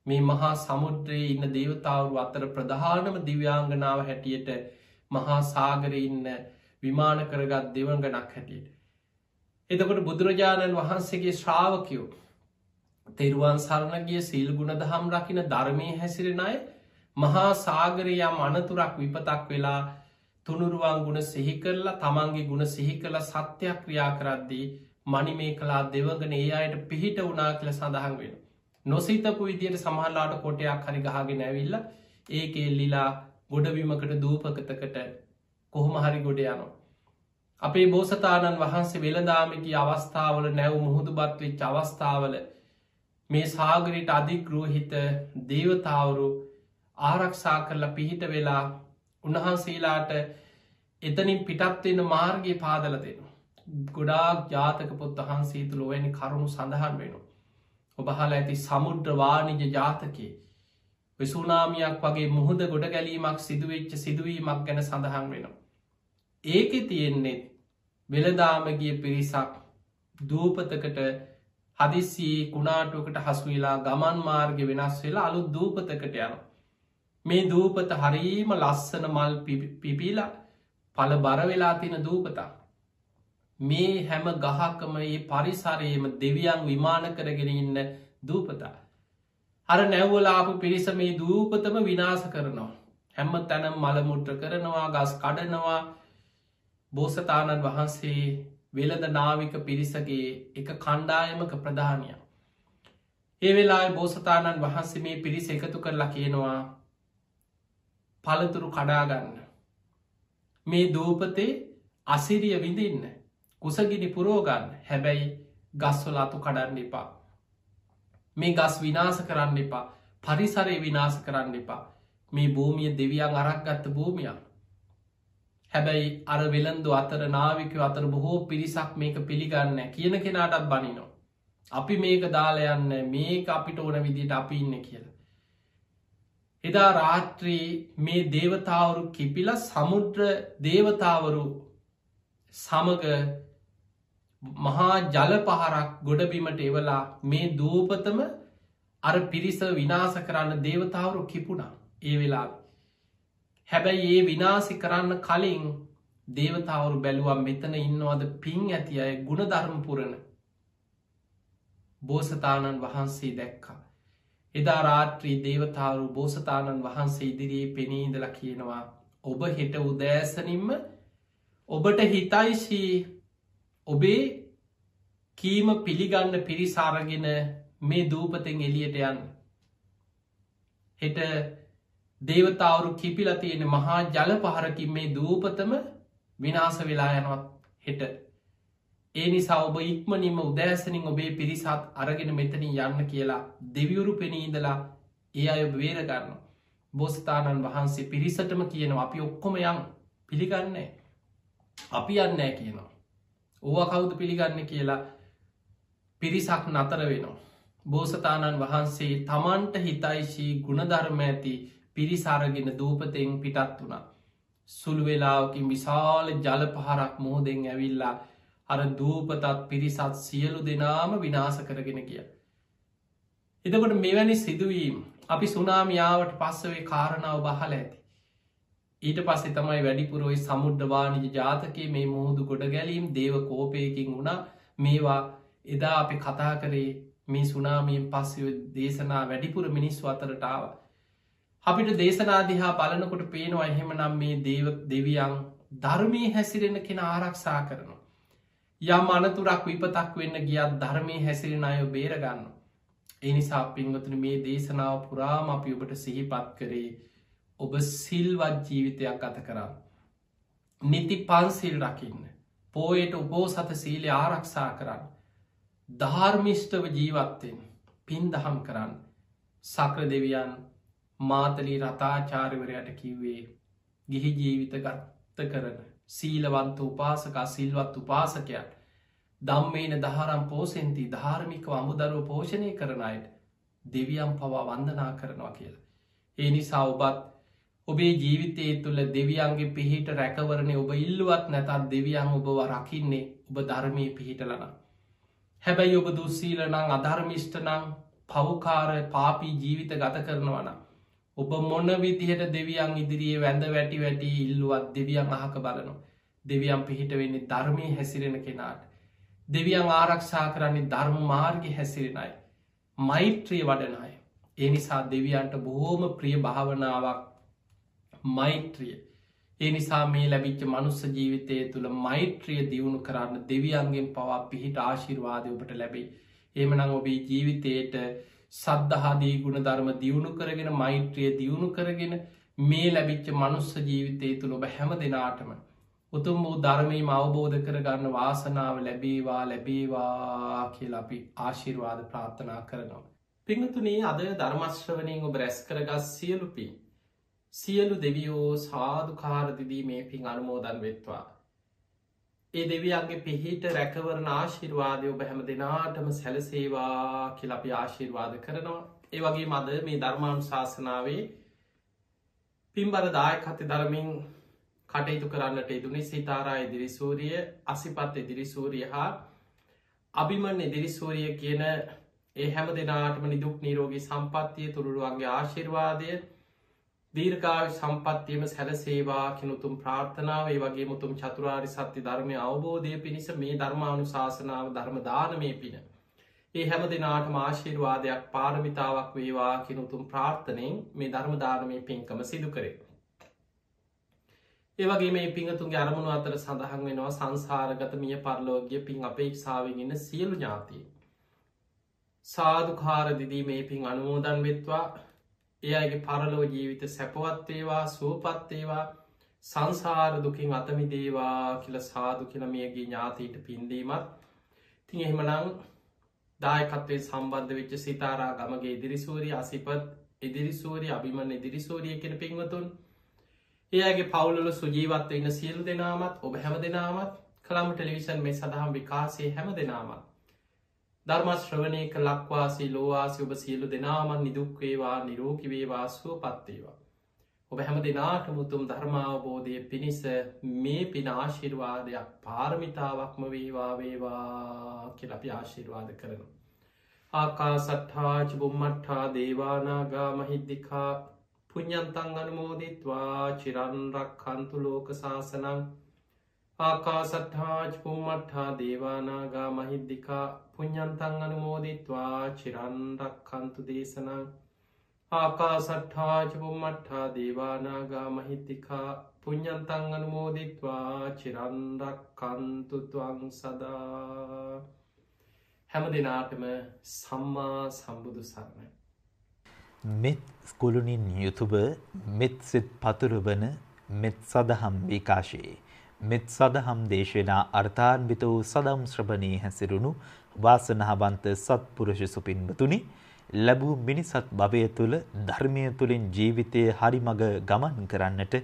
මේ මහා සමුද්‍රයේ ඉන්න දේවතාවරු අතර ප්‍රධානම දිව්‍යාංගනාව හැටියට මහා සාගර ඉන්න විමාන කරගත් දෙවංගනක් හැටියට. එතකොට බුදුරජාණන් වහන්සේගේ ශ්‍රාවකයෝ තෙරුවන් සරණගිය සීල් ගුණ දහම් රකින ධර්මය හැසිරෙන අය මහා සාගරයම් අනතුරක් විපතක් වෙලා තුනුරුවන් ගුණ සිහි කරලා තමන්ගේ ගුණ සිහි කළ සත්‍යයක් ක්‍රියා කරද්දී මනි මේ කලා දෙවගන ඒ අයට පිහිට වනා කියල සඳහන් වෙන. නොසිතපු විදියට සමහල්ලාට කොටයක් හරි ගහගෙන ඇවිල්ල ඒක එල්ලිලා ගොඩවිමකට දූපකතකට කොහොම හරි ගොඩ යනවා. අපේ බෝසතාණන් වහන්සේ වෙළදාමිකි අවස්ථාවල නැව් මුහුදු බත්වෙච්ච අවස්ථාවල මේ සාගරයට අධිග්‍රෝහිත දේවතාවරු ආරක්ෂා කරලා පිහිට වෙලා උන්වහන්සේලාට එතනින් පිටත්වෙන මාර්ගය පාදල දෙනු. ගොඩාක් ජාතක පොත් වහන්සේ තුළොවැනි කරුණු සඳහන් වෙනවා. ඔබහල ඇති සමුද්‍රවානිජ ජාතකේ විසුනාමියක් වගේ මුහුද ගොඩ ගැලීමක් සිදුවෙච්ච සිදුවීමක් ගැන සඳහන් වෙනවා. ඒකෙ තියෙන්නේ වෙළදාමගිය පිරිසක් දූපතකට හදිස්සී කුණාටුවකට හසුවෙලා ගමන් මාර්ග වෙනස් වෙලා අලු දූපතකට යන. මේ දූපත හරීම ලස්සන මල් පිපිලා පල බර වෙලා තියෙන දූපතා. මේ හැම ගහකම ඒ පරිසරයම දෙවියන් විමාන කරගෙන ඉන්න දූපතා. අර නැව්වලාපු පිරිස මේ දූපතම විනාස කරනවා. හැම්ම තැනම් මළමුට්‍ර කරනවා ගස් කඩනවා බෝසතාණන් වහන්සේ වෙලද නාවික පිරිසගේ එක කණ්ඩායමක ප්‍රධානය. ඒ වෙලා බෝසතාණන් වහන්සේ මේ පිරිස එකතු කරලා කියනවා පළතුරු කඩාගන්න. මේ දූපතේ අසිරිය විඳින්න කුසගිනි පුරෝගන්න හැබැයි ගස්වල අතු කඩන්න එපා. මේ ගස් විනාස කරන්න එපා පරිසරය විනාස කරන්න එපා මේ භූමිය දෙවියන් අරක් ගත්ත භූමියක්. හැබැයි අර වෙළන්දු අතර නාවිකව අතර බොහෝ පිරිසක් මේක පිළිගන්න කියන කෙනාටත් බනිනෝ. අපි මේක දාලයන්න මේක අපිට ඕන විදිට අපි ඉන්න කියලා. එදා රාත්‍රී මේ දේවතාවරු කිපිල සමුද්‍ර දේවතාවරු සමග මහා ජල පහරක් ගොඩබිමට එවලා මේ දූපතම අර පිරිස විනාස කරන්න දේවතාවරු කිපුණා ඒ වෙලා. හැබැයි ඒ විනාසි කරන්න කලින් දේවතාවරු බැලුවම් මෙතන ඉන්නවද පින් ඇති අය ගුණධර්මපුරණ බෝසතාණන් වහන්සේ දැක්කා. එදා රාත්‍රී දේවතාවරු බෝසතාණන් වහන්සේ ඉදිරියේ පෙනීදල කියනවා ඔබ හෙට උදෑසනින්ම ඔබට හිතයිශී ඔබේ කීම පිළිගන්න පිරිසාරගෙන මේ දූපතෙන් එලියට යන්න. හෙට දේවතාවරු කිපිල තියෙන මහා ජල පහරකින් මේ දූපතම විනාස වෙලා යනවත් හෙට. ඒ නිසා ඔබ ඉක්මනින්ම උදෑසනින් ඔබේ පිරිසත් අරගෙන මෙතනින් යන්න කියලා දෙවියුරු පෙනීදලා ඒ අය බේරගන්න. බොස්ථානන් වහන්සේ පිරිසටම කියනවා අපි ඔක්කොම යම් පිළිගන්නේ. අපි යන්නෑ කියනවා. ඕව කවුද පිළිගන්න කියලා පිරිසක් නතර වෙනවා. බෝසතාණන් වහන්සේ තමන්ට හිතයිශී ගුණධර්ම ඇති පිරිසාරගෙන දූපතෙන් පිටත් වුණා. සුළු වෙලාවකින් විශාල ජල පහරක් මෝදෙන් ඇවිල්ලා අර දූපතත් පිරිසත් සියලු දෙනාම විනාස කරගෙන කිය. එතකොට මෙවැනි සිදුවීම් අපි සුනාමියාවට පස්සවේ කාරණාව බහල ඇති. ඊට පස්සේ තමයි වැඩිපුරොයි සමුද්ධවානිජ ජාතකයේ මේ මුහුදු ගොඩ ගැලීම් දේව කෝපයකින් වුණා මේවා එදා අපි කතා කරේ මේ සුනාමියෙන් පස්සය දේශනා වැඩිපුර මිනිස්සු අතරටාව. අපිට දේශනාදිහා බලනකොට පේනවා එහෙම නම් මේ දේව දෙවියන් ධර්මී හැසිරෙන කෙන ආරක්ෂා කරනවා. යම් අනතුරක් විපතක් වෙන්න ගියත් ධර්මය හැසිරෙන අය බේරගන්න. එනිසා පින්වතුන මේ දේශනාව පුරාම අපි ඔබට සිහිපත් කරේ ඔබ සිල්වත් ජීවිතයක් ගත කරන්න. නිති පන්සිල් රකින්න. පෝයට උපෝ සත සීලය ආරක්ෂා කරන්න. ධාර්මිෂ්ටව ජීවත්තෙන් පින් දහම් කරන්න සක්‍ර දෙවියන් මාතලී රතාචාරිවරයට කිව්වේ ගිහි ජීවිත ගත්ත කරන සීලවන්ත උපාසකා සිල්වත් උපාසකයන් දම්මේන දහරම් පෝසෙන්ති ධාර්මික අමුදරුව පෝෂණය කරනයට දෙවියම් පවා වන්දනා කරනවා කියලා. ඒ නිසා ඔබත් ඔබේ ජීවිතය තුළ දෙවියන්ගේ පිහිට රැකවරණය ඔබ ඉල්ලුවත් නැතත් දෙවියන් ඔබව රකින්නේ ඔබ ධර්මය පිහිටලනම්. හැබැයි ඔබ දුස්සීල නං අධර්මිෂ්ට නං පවකාර පාපී ජීවිත ගත කරනවන. ඔබ මොන්න විදිහට දෙවියන් ඉදිරියේ වැඳ වැටි වැටි ඉල්ලුවත් දෙවියන් අහක බලනු. දෙවියන් පිහිට වෙන්නේ ධර්මය හැසිරෙන කෙනාට. දෙවියන් ආරක්ෂා කරන්නේ ධර්ම මාර්ග හැසිරෙනයි. මෛත්‍රිය වඩනයි. ඒ නිසා දෙවියන්ට බොහෝම ප්‍රිය භාවනාවක් මෛත්‍රිය ඒ නිසා මේ ලැබිච්ච මනුස්ස ජීවිතය තුළ මෛත්‍රිය දියුණු කරන්න දෙවියන්ගෙන් පවා පිහිට ආශිර්වාදය ඔබට ලැබේ. එමනං ඔබේ ජීවිතයට සද්ධහාදී ගුණ ධර්ම දියුණු කරගෙන මෛත්‍රිය දියුණු කරගෙන මේ ලැබිච්ච මනුස්ස ජීවිතය තුළ ඔබ හැම දෙනාටම උතුම් වූ ධර්මීම අවබෝධ කරගන්න වාසනාව ලැබේවා ලැබේවා කියල අපි ආශිර්වාද ප්‍රාර්ථනා කරනවා. පිංහතුනේ අද ධර්මශ්‍රවනයෙන් ඔබ රැස් කරගස් සියලුපින්. සියලු දෙවියෝ සාධකාරදිදී මේ පින් අනුමෝදන් වෙත්වා. ඒ දෙවියන්ගේ පිහිට රැකවරණ ආශිර්වාදය ඔබ හැම දෙනාටම සැලසේවා කියලපි ආශිර්වාද කරනවා. ඒ වගේ මද මේ ධර්මාණු ශාසනාවේ පින්බර දායකත්ති ධර්මින් කටයුතු කරන්නට ඉදුනේ සිතාරා ඉදිරිසූරිය අසිපත් ඉදිරිසූරිය හා අභිමන් ඉදිරිසූරිය කියන ඒ හැම දෙනාටම නිදුක් නීරෝගී සම්පත්තිය තුරුළුවන්ගේ ආශිර්වාදය දීර්ගාව සම්පත්තියම සැලසේවා කෙනුතුම් ප්‍රාර්ථනාව ඒ වගේ මුතුම් චතුරාරි සත්‍ය ධර්මය අවබෝධය පිණිස මේ ධර්මානු ශාසනාව ධර්ම දානමය පින. ඒ හැම දෙනාට මාශීර්වාදයක් පාරමිතාවක් වේවා කෙනුතුම් ප්‍රාර්ථනයෙන් මේ ධර්මධානමය පින්කම සිදු කරේ. ඒවගේ මේ පිංහතුන්ගේ අරමුණු අතර සඳහන් වෙනවා සංසාරගත මිය පරලෝගිය පින් අපේක්ෂාවෙන් ඉන්න සියලු ඥාතිී. සාධකාර දිදී මේ පින් අනුමෝදන් වෙත්වා ඒ අයගේ පරලෝ ජීවිත සැපවත්වේවා සූපත්තේවා සංසාර දුකින් අතමිදේවා කියල සාදු කියල මියගේ ඥාතීට පින්දීමත්. තින් එහෙමනං දායකත්වේ සම්බන්ධ වෙච්ච සිතාරා ගමගේ ඉදිරිසූරිය අසිපත් ඉදිරිසූරිය අභිමන් ඉදිරිසූරිය කෙන පින්වතුන් ඒගේ පවුලු සුජීවත්ව ඉන්න සියලු දෙනාමත් ඔබ හැම දෙනාමත් කළම ටෙලිවිෂන් මේ සඳහම් විකාසේ හැම දෙනාමත් ධර්මශ්‍රවනය කලක්වාසී ලෝවාසි ඔබ සියලු දෙනාමන් නිදුක්වේවා නිරෝකිවේවා සුව පත්වේවා. ඔබ හැම දෙනාට මුතුම් ධර්මාවබෝධය පිණිස මේ පිනාශිර්වාදයක් පාරමිතාවක්ම වේවා වේවා කියලපි ආශිර්වාද කරනු. ආකා සට්හාච බුම්මට්හා දේවානාගා මහිද්දිකා පුഞ්ඥන්තන් අනුමෝදිත්වා චිරන්රක් කන්තු ලෝක ශාසනං ආකාසට්හාච පුම්මට්හා දේවානාගා මහිද්දිකා පුഞ්ඥන්තන් අනුමෝදිත්වා චිරන්රක් කන්තු දේශනං ආකාසට්හාච පුම්මට්හා දේවානාගා මහිත්තිකා පුഞ්ඥන්තන් අනුමෝදිත්වා චිරන්රක් කන්තුතුවං සදා හැම දෙනාටම සම්මා සම්බුදු සරණයි. මෙත් ස්කුළුනින් යුතුබ මෙත් සිත් පතුරුවන මෙත් සදහම් විකාශයේ මෙත් සදහම් දේශනා අර්ථාන්විත වූ සදම් ශ්‍රවණී හැසිරුණු වාසනාවන්ත සත්පුරුෂ සුපින්වතුනි ලැබූ මිනිසත් භවය තුළ ධර්මය තුළින් ජීවිතය හරිමග ගමන් කරන්නට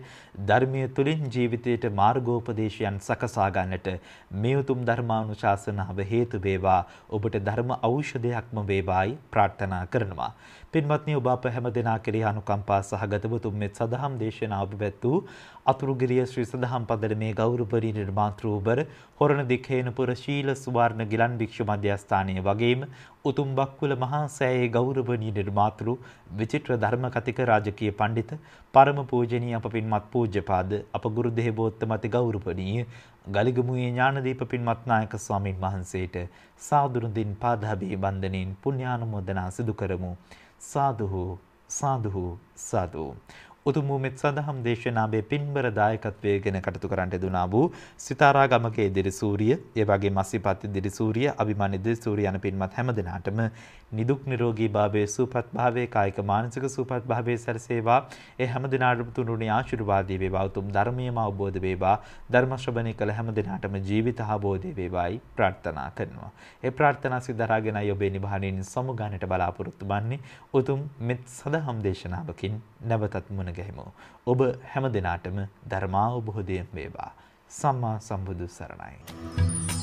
ධර්මය තුළින් ජීවිතයට මාර්ගෝපදේශයන් සකසා ගන්නට මේ උතුම් ධර්මානුශාසනාව හේතු වේවා. ඔබට ධර්ම ඖෂධයක්ම වේවායි ප්‍රාර්ථනා කරනවා. පින්වත්නි ඔබ අප හැම දෙනා කෙරෙහි අනුකම්පා සහගතව තුම් මෙත් සදහම් දේශනාව පැවැත් වූ අතුරුගිරිය ශ්‍රී සදහම් පදර මේ ගෞරවපරී නිර්මාතෘවබර හොරණ දික්හේනපුර ශීල සුවර්ණ ගිලන් භික්ෂු මධ්‍යස්ථානය වගේම උතුම් බක්කුල මහා සෑයේ ගෞරවනී නිර්මාතෘ විචිත්‍ර ධර්ම කතික රාජකීය පණ්ඩිත පරම පූජනීය අප පින්වත් පූජ්‍යපාද අප ගුරු දේවෝත්තමති ගෞරවනීය ගලිගමුවේ ඥානදීප පින්වත් නායක ස්වාමින් වහන්සේට සාදුරුදින් පාදාභී වන්දනෙන් පුණ්‍යානුමෝදනා සිදු කරමු. සාදුහු සාදුහු සාදු උතුම් වූ මෙත් සදහම් දේශනාවේ පින්බර දායකත්වයේ ගෙන කටයුතු කරන්නට දුනා වූ සිතාරා ගමගේ ඉදිරි සූරිය, ඒ වගේම අසිපත් ඉදිරි සූරිය, අභිමාන ඉදිරි සූරිය යන පින්වත් හැම දෙනාටම නිදුක් නිරෝගී භාවයේ සූපත් භාවයේ කායික මානසික සූපත් භාවයේ සැරසේවා. ඒ හැම දෙනාටම තුනුනේ ආශිර්වාදී වේවා. උතුම් ධර්මයේම අවබෝධ වේවා. ධර්ම ශ්‍රවණය කළ හැම දෙනාටම ජීවිත අවබෝධය වේවායි ප්‍රාර්ථනා කරනවා. ඒ ප්‍රාර්ථනා සිදරාගෙනයි ඔබේ නිවහනින් සමුගන්නට බලාපොරොත්තු වන්නේ. උතුම් මෙත් සදහම් දේශනාවකින් නැවතත් මුණ ගැහිමු. ඔබ හැම දෙනාටම ධර්මාවබෝධයෙන් වේවා. සම්මා සම්බුදු සරණයි.